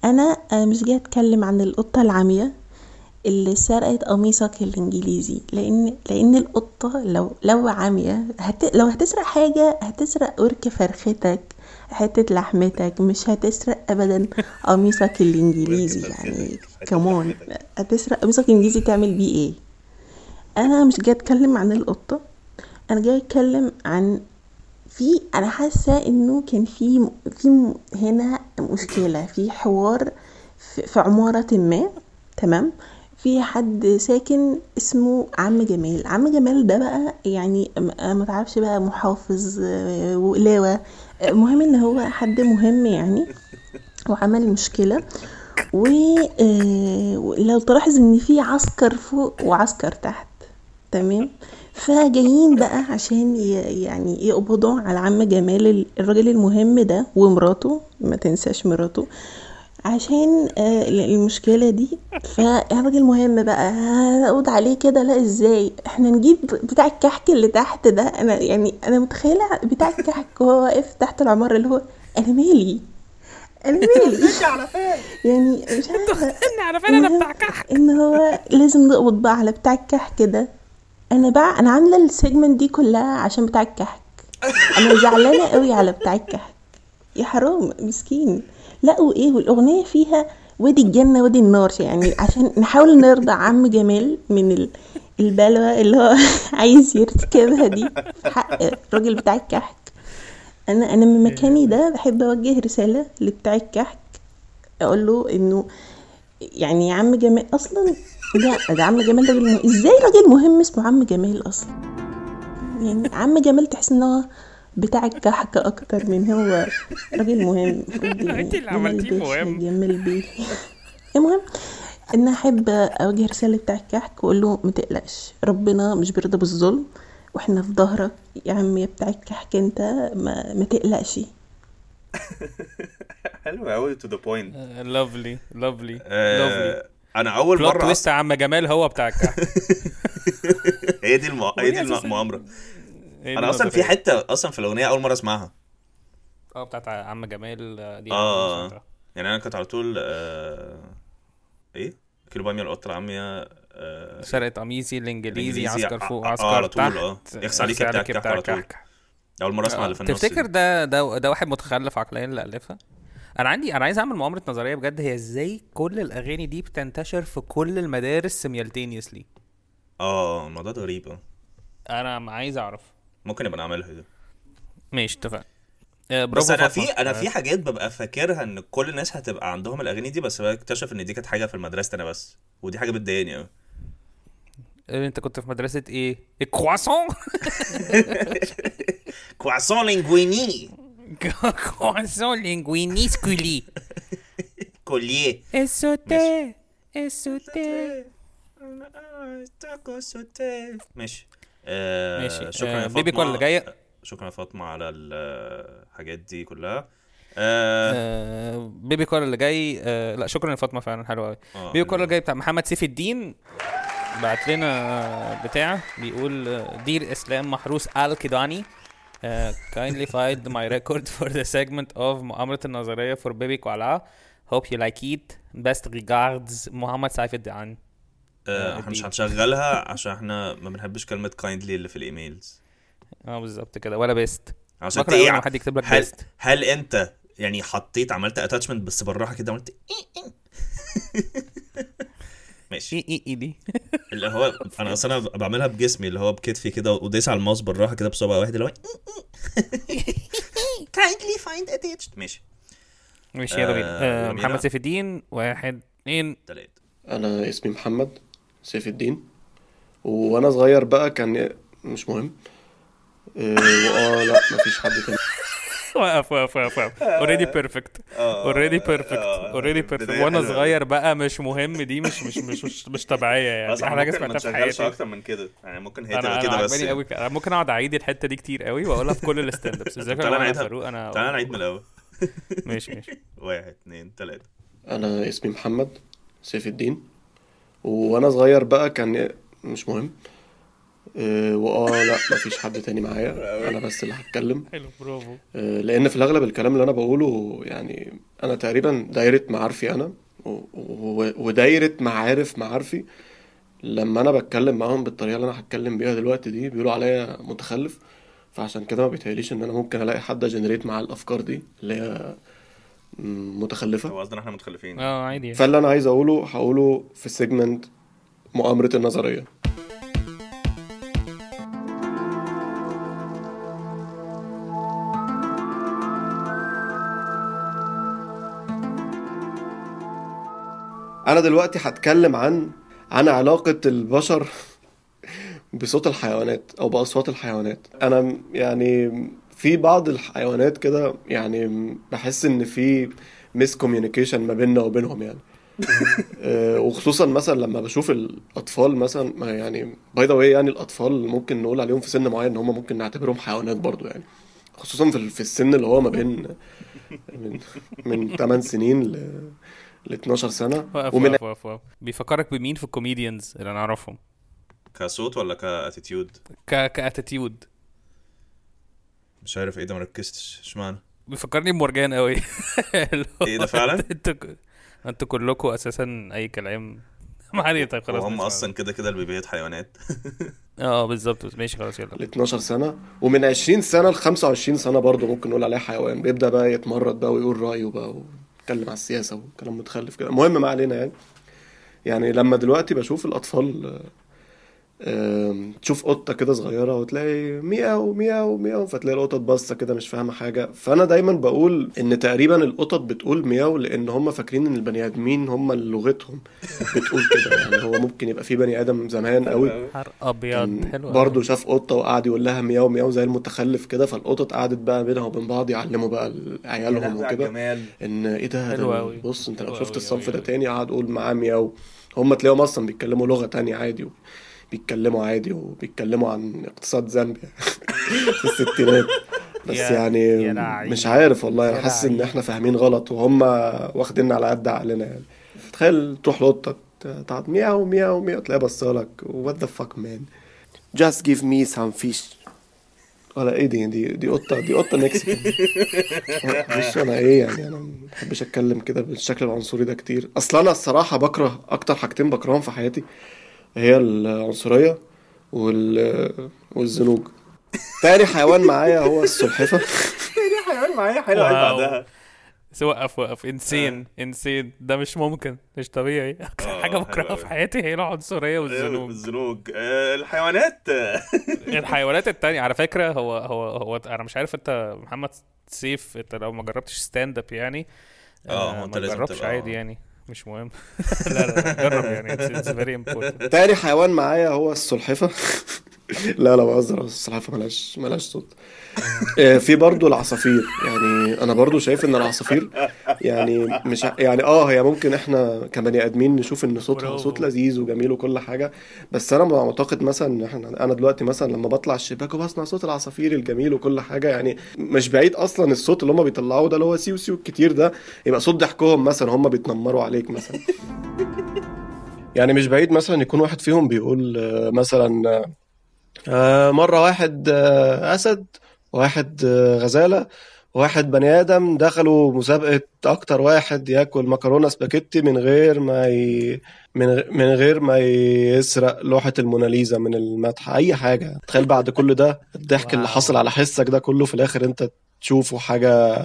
[SPEAKER 7] أنا آه، مش جاي أتكلم عن القطة العامية اللي سرقت قميصك الإنجليزي لأن لأن القطة لو لو عامية هت لو هتسرق حاجة هتسرق ورك فرختك. حتة لحمتك مش هتسرق أبدا قميصك الإنجليزي يعني كمان هتسرق قميصك الإنجليزي تعمل بيه إيه؟ أنا مش جاي أتكلم عن القطة أنا جاي أتكلم عن في أنا حاسة إنه كان في في هنا مشكلة في حوار في في عمارة ما تمام؟ في حد ساكن اسمه عم جمال. عم جمال ده بقى يعني م- ما تعرفش بقى محافظ آه، وقلاوة آه، المهم إن هو حد مهم يعني وعمل مشكلة. ولو تلاحظ إن في عسكر فوق وعسكر تحت تمام؟ فجايين بقى عشان يعني يقبضوا على عم جمال ال- الراجل المهم ده ومراته ما تنساش مراته. عشان آه، المشكلة دي. فالراجل مهم بقى اقعد عليه كده. لا إزاي؟ إحنا نجيب بتاع الكحك اللي تحت ده. أنا يعني أنا متخيلة بتاع الكحك وهو واقف تحت العمارة اللي هو أنا مالي؟ أنا مالي؟ يعني مش عارفة.
[SPEAKER 1] أنا عارفين أنا بتاع كحك.
[SPEAKER 7] إن هو لازم نقبض بقى على بتاع الكحك ده. أنا بقى أنا عاملة السيجمنت دي كلها عشان بتاع الكحك. أنا زعلانة قوي على بتاع الكحك. يا حرام مسكين. لا وايه والأغنية فيها وادي الجنة وادي النار. يعني عشان نحاول نرضى عم جمال من ال- البلوى اللي هو عايز يرتكبها دي. في حق الراجل بتاع الكحك. أنا أنا من مكاني ده بحب أوجه رسالة لبتاع الكحك. أقول له إنه يعني يا عم جمال أصلا لا ده عم جمال راجل. إزاي راجل مهم اسمه عم جمال أصلا؟ يعني عم جمال تحس إن هو بتاع الكحك أكتر من هو راجل مهم.
[SPEAKER 1] أنت اللي عملتيه مهم.
[SPEAKER 7] بيه المهم إن أحب أوجه رسالة بتاع الكحك وأقول له ما تقلقش ربنا مش بيرضى بالظلم وإحنا في ظهرك. يا عم يا بتاع الكحك أنت ما, ما تقلقش.
[SPEAKER 2] حلو قوي تو ذا بوينت
[SPEAKER 1] لافلي لافلي لافلي
[SPEAKER 2] أنا أول
[SPEAKER 1] بلوت
[SPEAKER 2] مرة
[SPEAKER 1] تويست
[SPEAKER 2] أصلا
[SPEAKER 1] عم جمال هو بتاع الكحك.
[SPEAKER 2] هي دي المو... هي دي المؤامره أنا أصلا في حتة أصلا في الأغنية أول مرة أسمعها.
[SPEAKER 1] آه بتاعت عم جمال آه، دي آه.
[SPEAKER 2] يعني أنا كنت على طول آه... إيه؟ كيلو باميه القطه العاميه آه...
[SPEAKER 1] سرقت قميصي الإنجليزي
[SPEAKER 2] الإنجليزي
[SPEAKER 1] عسكر فوق
[SPEAKER 2] ع-
[SPEAKER 1] عسكر
[SPEAKER 2] على طول، آه. يخص عليك يا بتاع الكحك على طول. أول مرة أسمع
[SPEAKER 1] آه،
[SPEAKER 2] اللي في النص
[SPEAKER 1] تفتكر. ده ده ده واحد متخلف عقليا اللي ألفها؟ أنا عندي أنا عايز أعمل مؤامرة نظرية بجد. هي إزاي كل الأغاني دي بتنتشر في كل المدارس سيميالتينيوسلي
[SPEAKER 2] آه الموضوع ده غريب
[SPEAKER 1] أنا عايز أعرف.
[SPEAKER 2] ممكن نبقى نعملها دي.
[SPEAKER 1] ماشي اتفقنا. آه،
[SPEAKER 2] بس
[SPEAKER 1] أنا.
[SPEAKER 2] في أنا
[SPEAKER 1] آه،
[SPEAKER 2] في حاجات ببقى فاكرها إن كل الناس هتبقى عندهم الأغاني دي بس بكتشف إن دي كانت حاجة في المدرسة أنا بس ودي حاجة بتضايقني قوي
[SPEAKER 1] آه، أنت كنت في مدرسة إيه؟ الكرواسون
[SPEAKER 2] كواسون لينجويني.
[SPEAKER 1] كرواسون لينغوينيسكولي
[SPEAKER 2] كوليه
[SPEAKER 1] السوتيه السوتيه
[SPEAKER 2] ماشي. آه
[SPEAKER 1] ماشي
[SPEAKER 2] شكرا
[SPEAKER 1] آه،
[SPEAKER 2] يا
[SPEAKER 1] بيبي. كول اللي جاية.
[SPEAKER 2] شكرا يا فاطمة على الحاجات دي كلها. آه
[SPEAKER 1] آه، بيبي كول اللي جاي آه، لا شكرا يا فاطمة فعلا حلو قوي
[SPEAKER 2] آه،
[SPEAKER 1] baby
[SPEAKER 2] koala.
[SPEAKER 1] اللي جاي بتاع محمد سيف الدين بعت لنا بتاع بيقول آه، dear إسلام محروس I'll kindly uh, kindly find my record for the segment of مؤامرة النظرية for baby koala hope you like it. Best regards محمد سيف الدين.
[SPEAKER 2] آه، إحنا مش. هنشغلها عشان إحنا ما بنحبش كلمة kindly اللي في ال
[SPEAKER 1] emails. آه بالظبط كده. ولا best
[SPEAKER 2] عشان
[SPEAKER 1] بكره إيه حد يكتب لك
[SPEAKER 2] هل
[SPEAKER 1] best
[SPEAKER 2] هل أنت يعني حطيت عملت attachment بس بالراحة كده عملت ماشي.
[SPEAKER 1] إيه إيه إيه دي؟
[SPEAKER 2] اللي هو أنا أصلا بعملها بجسمي اللي هو بكتفي كده ودايس على الماوس بالراحة كده بصبع واحد اللي هو kindly find attached. ماشي.
[SPEAKER 1] ماشي يلا بينا.
[SPEAKER 2] آه،
[SPEAKER 1] آه،. محمد سيف الدين واحد اتنين.
[SPEAKER 2] تلاتة.
[SPEAKER 8] أنا اسمي محمد. سيف الدين. وأنا صغير بقى كان مش مهم. وآه لا مفيش حد تاني.
[SPEAKER 1] وقف وقف وقف وقف already perfect already perfect already perfect وأنا صغير بقى مش مهم. دي مش مش مش مش, مش طبيعية يعني.
[SPEAKER 2] أحلى حاجة
[SPEAKER 1] سمعتها في حياتي.
[SPEAKER 2] أكتر من كده. يعني ممكن هي تبقى كده بس.
[SPEAKER 1] قوي أنا ممكن أقعد أعيد الحتة دي كتير قوي واقولها في كل ال stand ups. ازيك يا
[SPEAKER 2] أنا.
[SPEAKER 1] فاروق؟ أنا
[SPEAKER 2] تعالى نعيد من الأول.
[SPEAKER 1] ماشي ماشي.
[SPEAKER 2] واحد اتنين تلاتة.
[SPEAKER 8] أنا اسمي محمد سيف الدين. وأنا صغير بقى كان مش مهم. إيه، وآه لا مفيش حد تاني معايا. أنا بس اللي هتكلم.
[SPEAKER 1] حلو برافو.
[SPEAKER 8] آه، لأن في الأغلب الكلام اللي أنا بقوله يعني أنا تقريبا دايرة معارفي أنا ودايرة معارف معارفي. لما أنا بتكلم معاهم بالطريقة اللي أنا هتكلم بيها دلوقتي دي بيقولوا عليا متخلف. فعشان كده ما بيتهيأليش إن أنا ممكن ألاقي حد generate مع الأفكار دي اللي هي متخلفة.
[SPEAKER 2] هو قصدنا إحنا متخلفين.
[SPEAKER 1] آه عادي يعني.
[SPEAKER 8] فاللي أنا عايز أقوله هقوله في ال segment مؤامرة النظرية. أنا دلوقتي هتكلم عن عن علاقة البشر بصوت الحيوانات أو بأصوات الحيوانات. أنا يعني في بعض الحيوانات كده يعني بحس إن في miscommunication ما بيننا وبينهم يعني. آه، وخصوصا مثلا لما بشوف الأطفال مثلا ما يعني by the way يعني الأطفال ممكن نقول عليهم في سن معين إن هم ممكن نعتبرهم حيوانات برضو يعني. خصوصا في في السن اللي هو ما بين من من 8 سنين ل ل 12 سنة.
[SPEAKER 1] وقف
[SPEAKER 8] ومن
[SPEAKER 1] وقف وقف وقف بيفكرك بمين في ال comedians اللي أنا اعرفهم
[SPEAKER 2] كصوت ولا ك attitude
[SPEAKER 1] ك ك attitude
[SPEAKER 2] مش عارف إيه ده مركزتش إشمعنى؟
[SPEAKER 1] بيفكرني بمورجان قوي اللي هو
[SPEAKER 2] إيه ده فعلا؟
[SPEAKER 1] أنتوا أنتوا كلكم أساسا أي كلام. ما علينا. طيب خلاص نسمع.
[SPEAKER 2] أصلا كده كده البيبيات حيوانات.
[SPEAKER 1] آه بالظبط. ماشي خلاص يلا.
[SPEAKER 8] ل 12 سنة ومن 20 سنة ل 25 سنة برضه ممكن نقول عليه حيوان. بيبدأ بقى يتمرد بقى ويقول رأيه بقى ويتكلم على السياسة وكلام متخلف كده. المهم ما علينا يعني. يعني لما دلوقتي بشوف الأطفال آم، تشوف قطة كده صغيرة وتلاقي مياو مياو مياو فتلاقي القطط باصة كده مش فاهمة حاجة. فأنا دايما بقول إن تقريبا القطط بتقول مياو لأن هم فاكرين إن البني آدمين هم اللي لغتهم بتقول كده. يعني هو ممكن يبقى في بني آدم زمان قوي
[SPEAKER 1] نهار
[SPEAKER 8] أبيض
[SPEAKER 1] حلو
[SPEAKER 8] برضه شاف قطة وقعد يقول لها مياو مياو زي المتخلف كده. فالقطط قعدت بقى بينها وبين بعض يعلموا بقى عيالهم وكده إن إيه ده,
[SPEAKER 1] حلو
[SPEAKER 8] ده. بص أنت لو شفت الصنف ده. تاني قعد قول معاه مياو هم تلاقيهم أصلا بيتكلموا لغة تانية عادي بيتكلموا عادي وبيتكلموا عن اقتصاد زامبيا في الستينات. بس يعني. مش عارف والله
[SPEAKER 1] أنا
[SPEAKER 8] حاسس
[SPEAKER 1] إن.
[SPEAKER 8] إحنا فاهمين غلط وهم واخديننا على قد عقلنا يعني. تخيل تروح لقطة تقعد مياو مياو مياو تلاقيها بصالك what the fuck man just give me some fish. ولا إيه دي؟ دي دي قطه دي قطة Mexican. مش أنا إيه يعني؟ أنا ما بحبش أتكلم كده بالشكل العنصري ده كتير. أصلا أنا الصراحة بكره أكتر حاجتين بكرههم في حياتي. هي العنصرية وال والزنوج. تاني حيوان معايا هو السلحفة.
[SPEAKER 2] حيوان معايا حلو. بعدها.
[SPEAKER 1] بس وقف وقف insane insane ده مش ممكن مش طبيعي. أكتر
[SPEAKER 2] آه،
[SPEAKER 1] حاجة
[SPEAKER 2] حلو
[SPEAKER 1] بكرهها. في حياتي هي العنصريه والزنوج
[SPEAKER 2] الزنوج. آه، الحيوانات. آه،
[SPEAKER 1] الحيوانات التانية على فكرة هو هو هو أنا مش عارف أنت محمد سيف أنت لو ما جربتش stand up يعني
[SPEAKER 2] آه، هو أنت
[SPEAKER 1] ما
[SPEAKER 2] تبقى-
[SPEAKER 1] عادي يعني. مش مهم. لا لا جرب يعني. It's very important.
[SPEAKER 8] تاني حيوان معايا هو السلحفة. لا لا بهزر السلحفة ملهاش ملهاش صوت. آه، في برضو العصافير. يعني أنا برضو شايف إن العصافير يعني مش ع- يعني آه هي ممكن إحنا كبني آدمين نشوف إن صوتها
[SPEAKER 1] برافو.
[SPEAKER 8] صوت لذيذ وجميل وكل حاجة بس أنا معتقد مثلا إن إحنا أنا دلوقتي مثلا لما بطلع الشباك وبسمع صوت العصافير الجميل وكل حاجة يعني مش بعيد أصلا الصوت اللي هم بيطلعوه ده اللي هو سيو سيو كتير ده يبقى صوت ضحكهم مثلا هم بيتنمروا عليك مثلا. يعني مش بعيد مثلا يكون واحد فيهم بيقول آه، مثلا آه، مرة واحد آه، أسد واحد آه، غزالة واحد بني آدم دخلوا مسابقة أكتر واحد ياكل مكرونة سباكيتي من غير ما ي... من من غير ما يسرق لوحة الموناليزا من المتحف أي حاجة تخيل بعد كل ده الضحك اللي. حصل على حسك ده كله في الآخر أنت تشوفه حاجة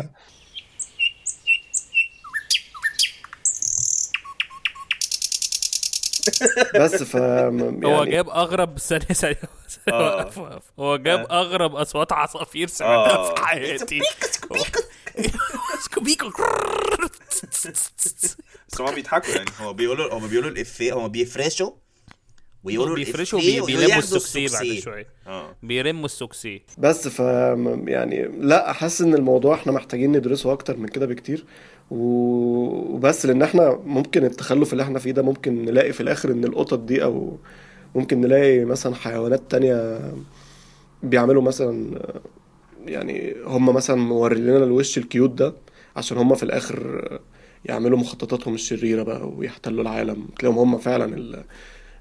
[SPEAKER 8] بس ف يعني
[SPEAKER 1] هو جاب أغرب ثانية ثانية
[SPEAKER 2] آه.
[SPEAKER 1] هو جاب أغرب أصوات عصافير سمعتها
[SPEAKER 2] آه.
[SPEAKER 1] في حياتي. سكوبيكو
[SPEAKER 2] بس هما بيضحكوا يعني. هو بيقولوا هما بيقولوا الإفيه هما بيفرشوا ويقولوا
[SPEAKER 1] بيفرشوا بيلموا السوكسيه بعد. شوية.
[SPEAKER 2] آه.
[SPEAKER 1] بيرموا السوكسيه
[SPEAKER 8] بس ف يعني لا حاسس إن الموضوع إحنا محتاجين ندرسه أكتر من كده بكتير. و- وبس لأن إحنا ممكن التخلف اللي إحنا فيه ده ممكن نلاقي في الآخر إن القطط دي أو ممكن نلاقي مثلا حيوانات تانية بيعملوا مثلا يعني هم مثلا مورين لنا الوش الكيوت ده عشان هم في الآخر يعملوا مخططاتهم الشريرة بقى ويحتلوا العالم. تلاقيهم هم فعلا ال-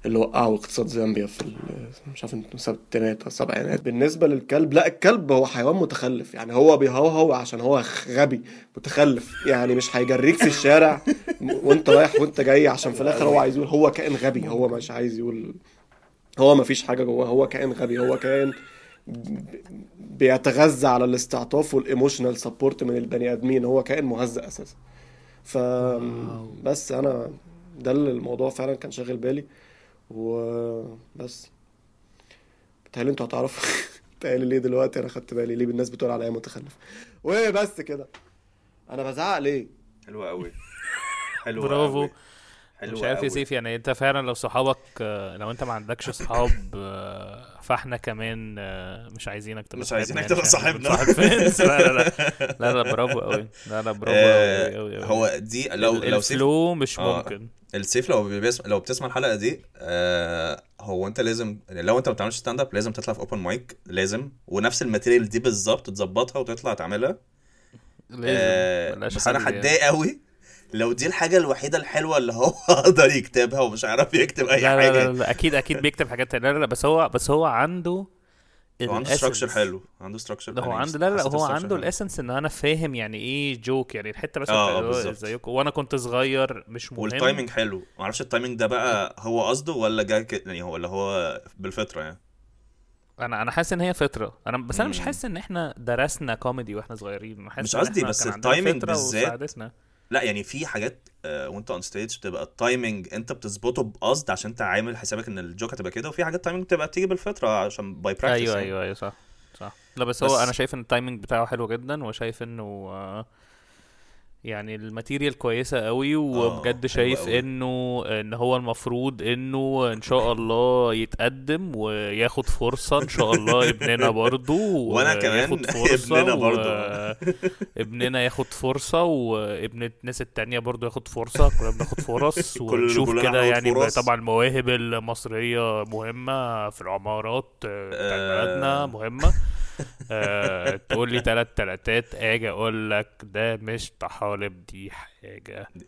[SPEAKER 8] اللي وقعوا اقتصاد زامبيا في مش عارف الستينات أو السبعينات بالنسبة للكلب لا الكلب هو حيوان متخلف. يعني هو بيهوهو عشان هو غبي متخلف. يعني مش هيجريك في الشارع وانت رايح وانت جاي عشان في الآخر هو عايز يقول هو كائن غبي. هو مش عايز يقول هو ما فيش حاجة جواه. هو كائن غبي. هو كائن بيتغذى على الاستعطاف وال emotional support من البني آدمين. هو كائن مهزأ أساسا. ف بس أنا ده اللي الموضوع فعلا كان شاغل بالي. وبس. بتهيألي أنتوا هتعرفوا. بتهيألي ليه دلوقتي؟ أنا خدت بالي. ليه الناس بتقول عليا متخلف؟ وبس كده. أنا بزعق ليه؟
[SPEAKER 2] حلو قوي. حلو
[SPEAKER 1] برافو.
[SPEAKER 2] حلو
[SPEAKER 1] مش عارف يا. سيف يعني انت فعلا لو صحابك آه، لو انت ما عندكش صحاب آه، فاحنا كمان آه، مش عايزينك تبقى
[SPEAKER 2] مش عايزينك تبقى
[SPEAKER 1] يعني،
[SPEAKER 2] صاحبنا.
[SPEAKER 1] لا لا لا لا لا برافو قوي لا لا برافو
[SPEAKER 2] آه،
[SPEAKER 1] قوي قوي
[SPEAKER 2] هو دي لو لو سيف
[SPEAKER 1] الفلو مش
[SPEAKER 2] آه.
[SPEAKER 1] ممكن
[SPEAKER 2] السيف لو بيسمع لو بتسمع الحلقة دي آه هو انت لازم يعني لو انت ما بتعملش stand up لازم تطلع في open mic لازم ونفس ال material دي بالظبط تظبطها وتطلع تعملها آه
[SPEAKER 1] لازم ملهاش
[SPEAKER 2] بس
[SPEAKER 1] أنا يعني.
[SPEAKER 2] هتضايق قوي لو دي الحاجة الوحيدة الحلوة اللي هو قدر يكتبها ومش هيعرف يكتب أي
[SPEAKER 1] لا لا,
[SPEAKER 2] حاجة.
[SPEAKER 1] لا, لا أكيد أكيد بيكتب حاجات تانية. لا لا, لا بس هو بس هو عنده
[SPEAKER 2] هو عنده. structure حلو. عنده structure
[SPEAKER 1] لا هو عنده لا لا هو عنده ال essence إن أنا فاهم يعني إيه joke يعني الحتة بس
[SPEAKER 2] آه،.
[SPEAKER 1] ازيكم وأنا كنت صغير مش مهم.
[SPEAKER 2] وال timing حلو. معرفش ال timing ده بقى هو قصده ولا جا كده يعني هو ولا هو بالفطرة يعني؟
[SPEAKER 1] أنا أنا حاسس إن هي فطرة. أنا بس أنا مش. حاسس إن إحنا درسنا كوميدي وإحنا صغيرين. حاسس
[SPEAKER 2] مش قصدي، بس
[SPEAKER 1] فطرة
[SPEAKER 2] بالذات. لا يعني في حاجات آه، وانت on stage بتبقى ال timing انت بتظبطه بقصد عشان انت عامل حسابك ان ال joke هتبقى كده وفي حاجات تايمنج بتبقى بتيجي بالفطرة عشان by practice
[SPEAKER 1] أيوه أيوه أيوه صح صح. لا بس, هو
[SPEAKER 2] بس-
[SPEAKER 1] أنا شايف إن ال timing بتاعه حلو جدا وشايف إنه آه، يعني ال material كويسة قوي وبجد
[SPEAKER 2] حلو
[SPEAKER 1] شايف
[SPEAKER 2] قوي.
[SPEAKER 1] إنه إن هو المفروض إنه إن شاء الله يتقدم وياخد فرصة إن شاء الله ابننا برضو
[SPEAKER 2] وأنا كمان
[SPEAKER 1] ياخد فرصة
[SPEAKER 2] ابننا
[SPEAKER 1] و-
[SPEAKER 2] برضو.
[SPEAKER 1] ابننا ياخد فرصة وابن الناس التانية برضو ياخد فرصة كلنا بناخد فرص ونشوف كده يعني
[SPEAKER 2] فرص.
[SPEAKER 1] طبعا المواهب المصرية مهمة في العمارات آه، بتاعت
[SPEAKER 2] آه.
[SPEAKER 1] بلدنا مهمة آه، تقول لي تلات تلاتات آجي أقول لك ده مش طحالب دي حاجة
[SPEAKER 2] دي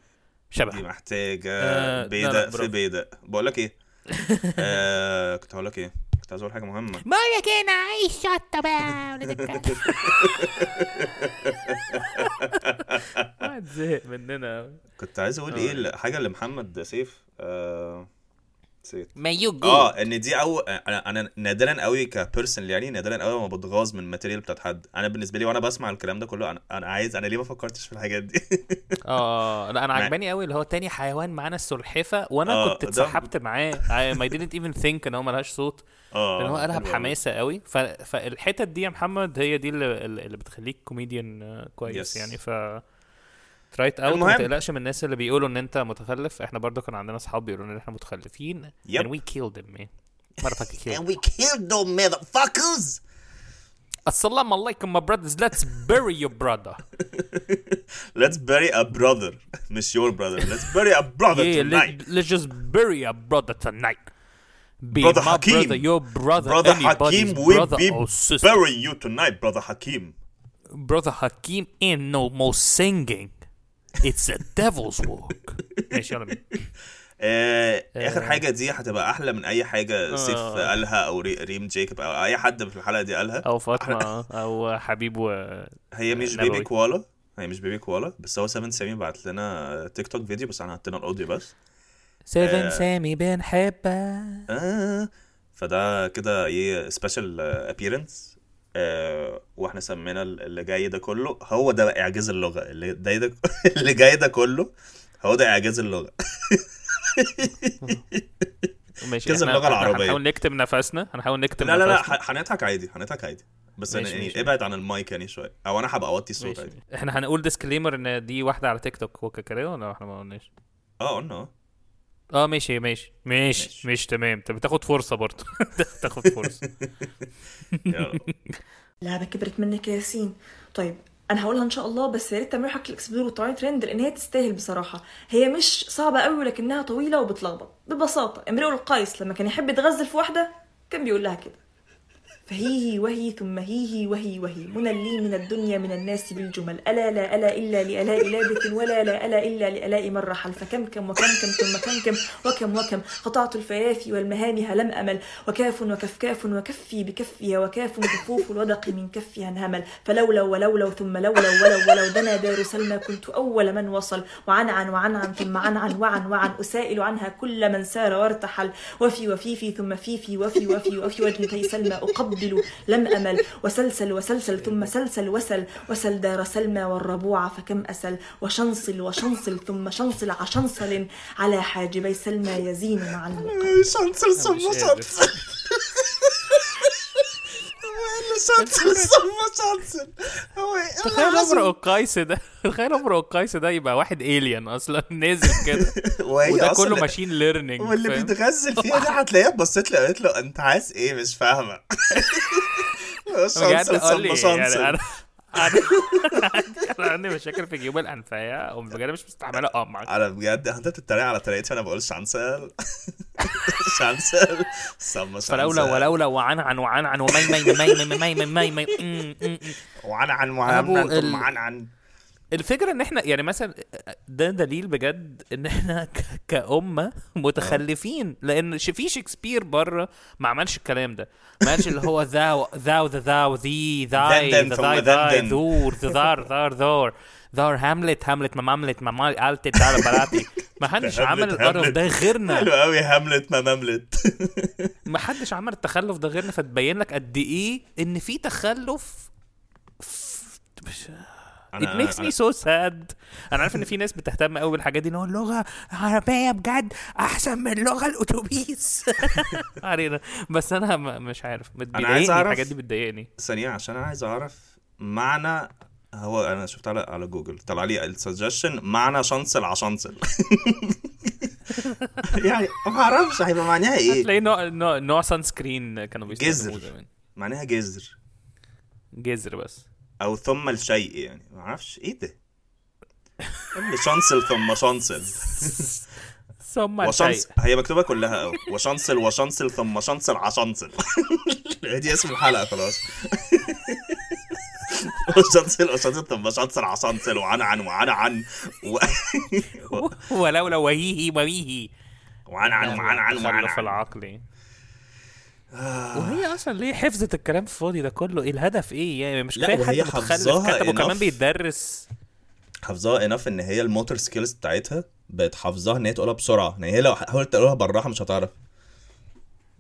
[SPEAKER 1] شبه
[SPEAKER 2] محتاجة.
[SPEAKER 1] آه،
[SPEAKER 2] بيدق في. بيدق. بقول لك إيه؟ آه كنت هقول لك إيه؟ كنت عايز أقول حاجة مهمة.
[SPEAKER 3] بقولك إيه أنا عايز شطة بقى ولاد
[SPEAKER 1] واحد زهق مننا.
[SPEAKER 2] كنت عايز أقول إيه الحاجة اللي محمد سيف. آه نسيت.
[SPEAKER 3] ما يو جو
[SPEAKER 2] آه إن دي أو أنا أنا نادرا قوي ك person يعني نادرا قوي ما بتغاظ من ال material بتاعت حد. أنا بالنسبة لي وأنا بسمع الكلام ده كله أنا أنا عايز أنا ليه ما فكرتش في الحاجات دي؟
[SPEAKER 1] آه لا
[SPEAKER 2] أنا
[SPEAKER 1] عجباني قوي اللي هو تاني حيوان معانا السلحفة وأنا
[SPEAKER 2] آه،
[SPEAKER 1] كنت اتسحبت معاه. I didn't even think إن هو ملهاش صوت.
[SPEAKER 2] آه
[SPEAKER 1] لأن هو قالها. بحماسه قوي. فالحتت دي يا محمد هي دي اللي, اللي بتخليك كوميديان كويس
[SPEAKER 2] Yes.
[SPEAKER 1] يعني. ف try it
[SPEAKER 2] out.
[SPEAKER 1] وما تقلقش من الناس اللي بيقولوا ان انت متخلف إحنا برضو كان عندنا اصحاب بيقولوا ان إحنا متخلفين
[SPEAKER 2] Yep.
[SPEAKER 1] and we killed them man motherfucker killed
[SPEAKER 2] And we killed those motherfuckers
[SPEAKER 1] السلام عليكم my brothers let's bury your brother
[SPEAKER 2] Let's bury a brother مش your brother Let's bury a brother
[SPEAKER 1] yeah
[SPEAKER 2] tonight
[SPEAKER 1] let, let's just bury a brother tonight be
[SPEAKER 2] Brother
[SPEAKER 1] my
[SPEAKER 2] Hakeem.
[SPEAKER 1] brother your brother
[SPEAKER 2] Brother Hakim will
[SPEAKER 1] brother
[SPEAKER 2] be
[SPEAKER 1] or sister
[SPEAKER 2] bury you tonight brother Hakim
[SPEAKER 1] brother Hakeem ain't no more singing it's a devil's work ماشي يلا بينا
[SPEAKER 2] آه آخر
[SPEAKER 1] آه.
[SPEAKER 2] حاجة دي هتبقى أحلى من أي حاجة سيف
[SPEAKER 1] آه.
[SPEAKER 2] قالها أو ري- ريم جيكوب أو أي حد في الحلقة دي قالها
[SPEAKER 1] أو فاطمة أو حبيب و
[SPEAKER 2] هي مش
[SPEAKER 1] نبوي.
[SPEAKER 2] بيبي كوالا هي مش بيبي كوالا بس هو 7 سامي بعت لنا تيك توك فيديو بس إحنا حطينا الأوديو بس
[SPEAKER 1] سيفن
[SPEAKER 2] آه.
[SPEAKER 1] سامي بنحبك
[SPEAKER 2] آه فده كده إيه سبيشال ابييرنس آه وإحنا سمينا اللي جاي ده كله هو ده إعجاز اللغة. اللي ده, ده اللي جاي ده كله هو ده إعجاز اللغة.
[SPEAKER 1] ماشي
[SPEAKER 2] كذا
[SPEAKER 1] إحنا
[SPEAKER 2] العربية.
[SPEAKER 1] هنحاول نكتم نفسنا هنحاول نكتم
[SPEAKER 2] لا لا لا هنضحك عادي هنضحك عادي. بس
[SPEAKER 1] ماشي،
[SPEAKER 2] يعني
[SPEAKER 1] ماشي.
[SPEAKER 2] ابعد عن المايك يعني شوية. أو أنا هبقى أوطي الصوت. عادي.
[SPEAKER 1] إحنا هنقول disclaimer إن دي واحدة على تيك توك وكده ولا إحنا ما قلناش؟
[SPEAKER 2] آه قلنا آه.
[SPEAKER 1] آه ماشي ماشي ماشي
[SPEAKER 2] ماشي.
[SPEAKER 1] مش تمام. انت بتاخد فرصة برضه. تاخد فرصة.
[SPEAKER 2] يلا.
[SPEAKER 9] لعبة كبرت منك يا ياسين. طيب أنا هقولها إن شاء الله بس يا ريت تعملوا حق ال explore وال time trend لأن هي تستاهل بصراحة. هي مش صعبة قوي ولكنها طويلة وبتلخبط. ببساطة امرؤ القيس لما كان يحب يتغزل في واحدة كان بيقول لها كده. فهيه وهي ثم هيه وهي وهي. منى لي من الدنيا من الناس بالجمل. ألا لا ألا إلا لألاء لابث ولا لا ألا إلا لألاء من رحل. فكمكم وكمكم ثم كمكم وكم وكم. قطعت الفيافي والمهامها لم أمل. وكاف وكفكاف وكفي بكفي وكاف كفوف الودق من كفها انهمل. فلولو ولولو ثم لولو ولو ولو. دنا دار سلمى كنت أول من وصل. وعنعن وعنعن ثم عنعن وعن وعن. أسائل عنها كل من سار وارتحل. وفي وفيفي ثم فيفي وفي وفي وفي وجنتي سلمى أقبل. لم أمل وسلسل وسلسل ثم سلسل وسل وسل دار سلمى والربوع فكم أسل وشنصل وشنصل ثم شنصل عشنصل على حاجبي سلمى يزين مع المقام
[SPEAKER 2] شانسل ثم
[SPEAKER 1] قادر.
[SPEAKER 2] شانسل شانسل هو؟
[SPEAKER 1] تخيل امرؤ القيس ده. تخيل امرؤ القيس ده يبقى واحد الين أصلا نازل كده. وده كله machine learning
[SPEAKER 2] واللي بيتغزل فيها دي هتلاقيها بصيت له قالت له أنت عايز إيه؟ مش
[SPEAKER 1] فاهمة.
[SPEAKER 2] شانسل ثم
[SPEAKER 1] يعني
[SPEAKER 2] شانسل
[SPEAKER 1] أنا عندي مشاكل في جيوب الانفيه وبجد مش مستحملة. اقمع
[SPEAKER 2] أنا بجد أنت بتتريق على طريقتي أنا بقول شانسل ثم
[SPEAKER 1] فلولا ولولا وعنعن وعنعن ومي مي مي مي مي مي مي مي م- م- م.
[SPEAKER 2] وعن عن
[SPEAKER 1] أبو
[SPEAKER 2] وعن
[SPEAKER 1] ال-
[SPEAKER 2] ثم عن عن.
[SPEAKER 1] الفكرة إن إحنا يعني مثلا ده دليل بجد إن إحنا كأمة متخلفين. لأن في شكسبير بره ما عملش الكلام ده. ما قالش اللي هو ذاو ذاو ذا ذاو ذي ذاي ذا ذاي. ذور ذا ذار ذار ذور. ذار هاملت هاملت ما مملت ما مال قالت تعالى بلاتي ما حدش عمل القرف. ده غيرنا
[SPEAKER 2] حلو قوي هاملت ما مملت
[SPEAKER 1] ما حدش عمل التخلف ده غيرنا فتبين لك قد إيه إن في تخلف It makes me so sad. أنا عارف إن في ناس بتهتم قوي بالحاجات دي إن هو اللغة العربية بجد أحسن من لغة الأتوبيس. علينا. بس أنا مش عارف
[SPEAKER 2] أنا عايز
[SPEAKER 1] بتضايقني
[SPEAKER 2] أعرف-
[SPEAKER 1] الحاجات دي بتضايقني.
[SPEAKER 2] ثانية عشان أنا عايز أعرف معنى هو أنا شفت على على جوجل. طلع لي السجشن معنى شنصل عشنصل يعني ما أعرفش هيبقى معناها إيه؟
[SPEAKER 1] تلاقي نوع نوع, نوع sunscreen كانوا بيستخدموه. زمان.
[SPEAKER 2] معناها جزر
[SPEAKER 1] جزر بس.
[SPEAKER 2] أو ثم الشيء يعني. ما أعرفش إيه ده؟ شنصل ثم شنصل
[SPEAKER 1] ثم
[SPEAKER 2] وشنص
[SPEAKER 1] الشيء.
[SPEAKER 2] هي مكتوبة كلها. أو وشنصل وشنصل ثم شنصل عشنصل دي اسم الحلقة خلاص. وشنصل وشنصل ثم شنصل عشنصل وعن عن وعن عن و...
[SPEAKER 1] ولولا وهيه وهيه.
[SPEAKER 2] وعن عن وعن عن وعن
[SPEAKER 1] التخلف
[SPEAKER 2] عن.
[SPEAKER 1] العقلي وهي أصلا ليه حفظت الكلام الفاضي ده كله؟ إيه الهدف إيه؟ يعني مش
[SPEAKER 2] كفاية
[SPEAKER 1] حد متخلف
[SPEAKER 2] حافظاها
[SPEAKER 1] كتب وكمان. بيتدرس
[SPEAKER 2] حافظاها انف إن هي الموتور سكيلز بتاعتها بقت حافظاها إن هي تقولها بسرعة. يعني هي لو حاولت تقولها بالراحة مش هتعرف.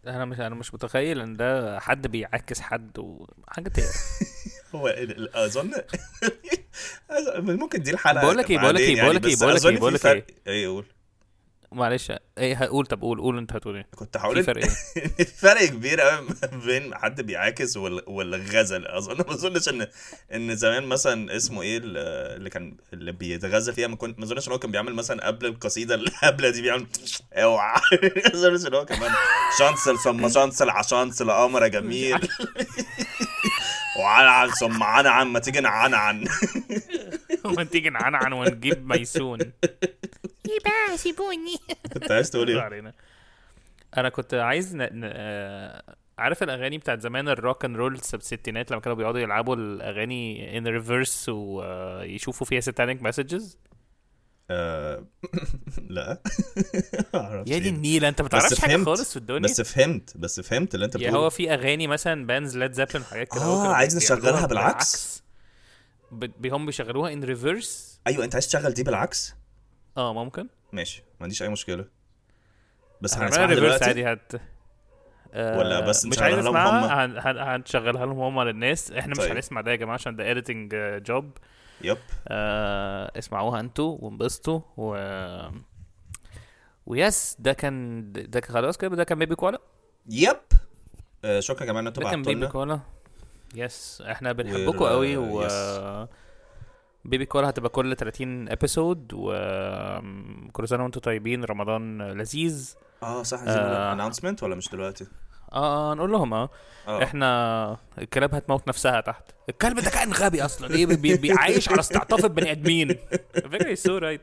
[SPEAKER 1] أنا مش أنا مش متخيل إن ده حد بيعكس حد وحاجة تقرف
[SPEAKER 2] هو أظن ممكن دي الحلقة
[SPEAKER 1] بقول لك إيه، بقول لك إيه،
[SPEAKER 2] بعدين
[SPEAKER 1] بقول لك
[SPEAKER 2] يعني،
[SPEAKER 1] إيه،
[SPEAKER 2] بس
[SPEAKER 1] بقول لك إيه،
[SPEAKER 2] في
[SPEAKER 1] بقول لك
[SPEAKER 2] فرق- إيه؟ قول.
[SPEAKER 1] معلش إيه هقول طب قول قول أنت هتقول إيه.
[SPEAKER 2] كنت
[SPEAKER 1] في
[SPEAKER 2] هقول
[SPEAKER 1] فرق إيه؟
[SPEAKER 2] في فرق كبير قوي بين حد بيعاكس وال- والغزل. أظن ما أظنش ان إن زمان مثلا اسمه إيه ال- اللي كان اللي بيتغزل فيها ما كنت ما أظنش إن هو كان بيعمل مثلا قبل القصيدة اللي قبل دي بيعمل أوعى. ما أظنش إن هو كمان شانسل ثم شانسل عشانسل قمر جميل. وعنعن ثم عنعن ما تيجي نعنعن
[SPEAKER 1] ما تيجي نعنعن ونجيب ميسون.
[SPEAKER 3] إيه بقى سيبوني.
[SPEAKER 2] كنت عايز تقول إيه؟
[SPEAKER 1] علينا. أنا كنت عايز ن... ن... آه، عارف الأغاني بتاعت زمان ال rock and roll الستينات لما كانوا بيقعدوا يلعبوا الأغاني in reverse ويشوفوا فيها satanic messages
[SPEAKER 2] آه، لا.
[SPEAKER 1] يا دي
[SPEAKER 2] إيه.
[SPEAKER 1] النيلة أنت ما تعرفش
[SPEAKER 2] حاجة.
[SPEAKER 1] خالص في الدنيا.
[SPEAKER 2] بس فهمت بس فهمت اللي
[SPEAKER 1] أنت
[SPEAKER 2] بتقوله.
[SPEAKER 1] هو في أغاني مثلا bands Led Zeppelin وحاجات كده كانوا
[SPEAKER 2] عايز نشغلها بالعكس؟
[SPEAKER 1] ب- هم بيشغلوها in reverse
[SPEAKER 2] أيوه أنت عايز تشغل دي بالعكس؟
[SPEAKER 1] آه ممكن.
[SPEAKER 2] ماشي ما عنديش أي مشكلة. بس هنسمعها دلوقتي؟
[SPEAKER 1] عادي هت آه،
[SPEAKER 2] ولا بس
[SPEAKER 1] مش عايز اسمعها هن... هن... هنشغلها لهم هم للناس. إحنا مش
[SPEAKER 2] طيب.
[SPEAKER 1] هنسمع ده يا جماعة عشان ده editing job
[SPEAKER 2] yep.
[SPEAKER 1] آه اسمعوها أنتوا وانبسطوا و yes ده كان ده كان خلاص كده ده كان baby koala
[SPEAKER 2] yep. آه، شكرا كمان
[SPEAKER 1] إن أنتوا
[SPEAKER 2] بعتوا
[SPEAKER 1] baby
[SPEAKER 2] لنا
[SPEAKER 1] koala yes
[SPEAKER 2] إحنا
[SPEAKER 1] بنحبكم قوي و
[SPEAKER 2] yes.
[SPEAKER 1] baby koala هتبقى كل 30 episode وكل سنة وأنتم طيبين رمضان لذيذ.
[SPEAKER 2] آه صح
[SPEAKER 1] آه.
[SPEAKER 2] announcement ولا مش دلوقتي؟
[SPEAKER 1] آه نقول لهم آه.
[SPEAKER 2] آه.
[SPEAKER 1] إحنا الكلاب هتموت نفسها تحت. الكلب ده كائن غبي أصلا. إيه بي- بي- عايش على استعطاف البني آدمين. فكرة so right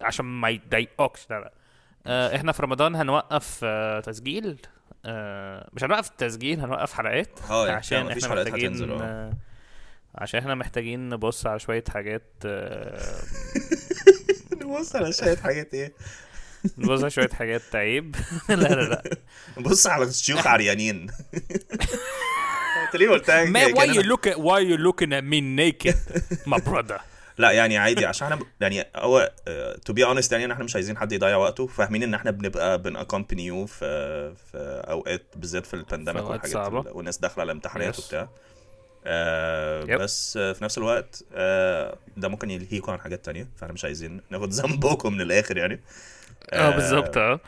[SPEAKER 1] عشان ما يضايقوكش. لا لا. آه، إحنا في رمضان هنوقف آه، تسجيل. آه، مش هنوقف التسجيل هنوقف حلقات.
[SPEAKER 2] يعني
[SPEAKER 1] عشان
[SPEAKER 2] إحنا
[SPEAKER 1] محتاجين آه، عشان إحنا محتاجين نبص على شوية حاجات آه،
[SPEAKER 2] بص على شوية حاجات إيه؟
[SPEAKER 1] نبص على شوية حاجات عيب لا لا لا.
[SPEAKER 2] بص على شيوخ عريانين. انت ليه قلتها
[SPEAKER 1] why you look at why you looking at me naked, my brother?
[SPEAKER 2] لا يعني عادي عشان إحنا ب- يعني هو to be honest يعني إحنا مش عايزين حد يضيع وقته. فاهمين إن إحنا بنبقى بن accompany you في في أوقات بالذات في
[SPEAKER 1] ال pandemic
[SPEAKER 2] والحاجات والناس داخلة على امتحانات. وبتاع. آه. بس آه في نفس الوقت آه ده ممكن يلهيكم عن حاجات تانية. فاحنا مش عايزين ناخد ذنبكم من الآخر يعني.
[SPEAKER 1] آه بالظبط آه.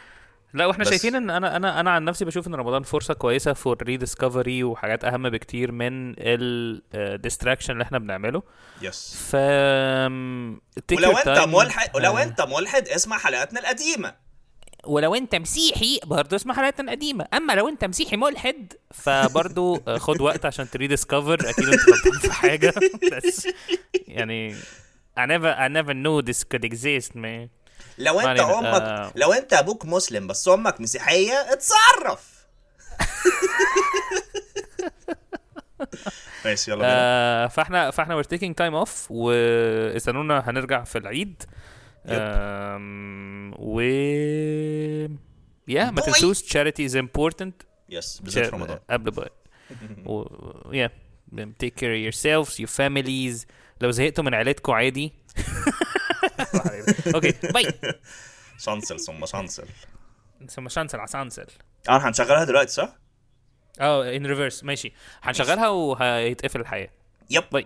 [SPEAKER 1] لا وإحنا
[SPEAKER 2] بس-
[SPEAKER 1] شايفين إن أنا أنا أنا عن نفسي بشوف إن رمضان فرصة كويسة for rediscovery وحاجات أهم بكتير من ال distraction اللي إحنا بنعمله.
[SPEAKER 2] يس
[SPEAKER 1] ف
[SPEAKER 2] ولو
[SPEAKER 1] أنت.
[SPEAKER 2] ملحد ولو
[SPEAKER 1] آه.
[SPEAKER 2] أنت ملحد اسمع حلقاتنا القديمة.
[SPEAKER 1] ولو أنت مسيحي برضه اسمع حلقاتنا القديمة. أما لو أنت مسيحي ملحد فبرضه آه، خد وقت عشان تريديسكفر أكيد أنت غلطان في حاجة. بس يعني I never I never knew this could exist man.
[SPEAKER 2] لو انت. أمك
[SPEAKER 1] آه.
[SPEAKER 2] لو انت أبوك مسلم بس أمك مسيحية اتصرف. ماشي يلا
[SPEAKER 1] آه فاحنا فاحنا we're taking time off واستنونا هنرجع في العيد. و yeah ما. تنسوش charity is important.
[SPEAKER 2] yes بالذات رمضان.
[SPEAKER 1] قبل بقى و yeah take care of yourselves your families. لو زهقتوا من عيلتكم عادي. okay bye
[SPEAKER 2] شانسل ثم شانسل
[SPEAKER 1] ثم شانسل عسانسل
[SPEAKER 2] آه هنشغلها دلوقتي صح؟
[SPEAKER 1] آه ان ريفرس ماشي. هنشغلها وهيتقفل الحياة.
[SPEAKER 2] يب
[SPEAKER 1] باي.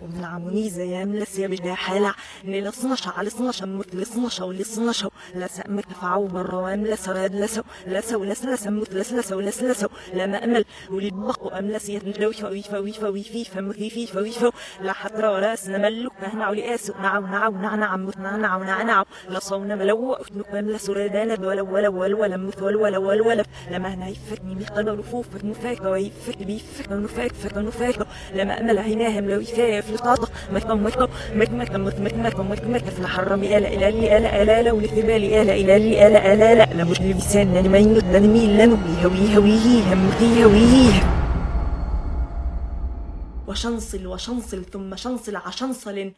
[SPEAKER 2] بوي
[SPEAKER 9] نعموني زي ملس يا بجنا حالع نيل صنشة على صنشة مت لصنشة ولصنشة لا سأمك نفعو بالروان لا سراد لسو لا سو لس لسا مت لس لسو لس لسو لا مأمل ولي بقو أملس يتنجلو فوي فوي فوي في فمكي في فوي فو لا حتى راس نملك مهنا ولي آسو نعو نعو نع نع مت نع نعو نع نعو. لا صونا ملو أفتنك مملس ردانا ولا ولا ولا ولا مت ولا ولا ولا ولا لا. مهنا يفكني ميقنا رفوفك مفاك ويفك بيفك ونفاك فك ونفاك. لما أمل عيناهم لو يفايا في القاطق مكم مكم مك مك مك مك مك مك مك في الحرم. إلا إلا لي إلا إلا لو لثبالي إلا إلا لي إلا إلا لا لا مش لبسان أنا ما ينط أنا مين لانو بيهوي هويه هم في هويه وشنصل وشنصل. ثم شنصل عشنصل.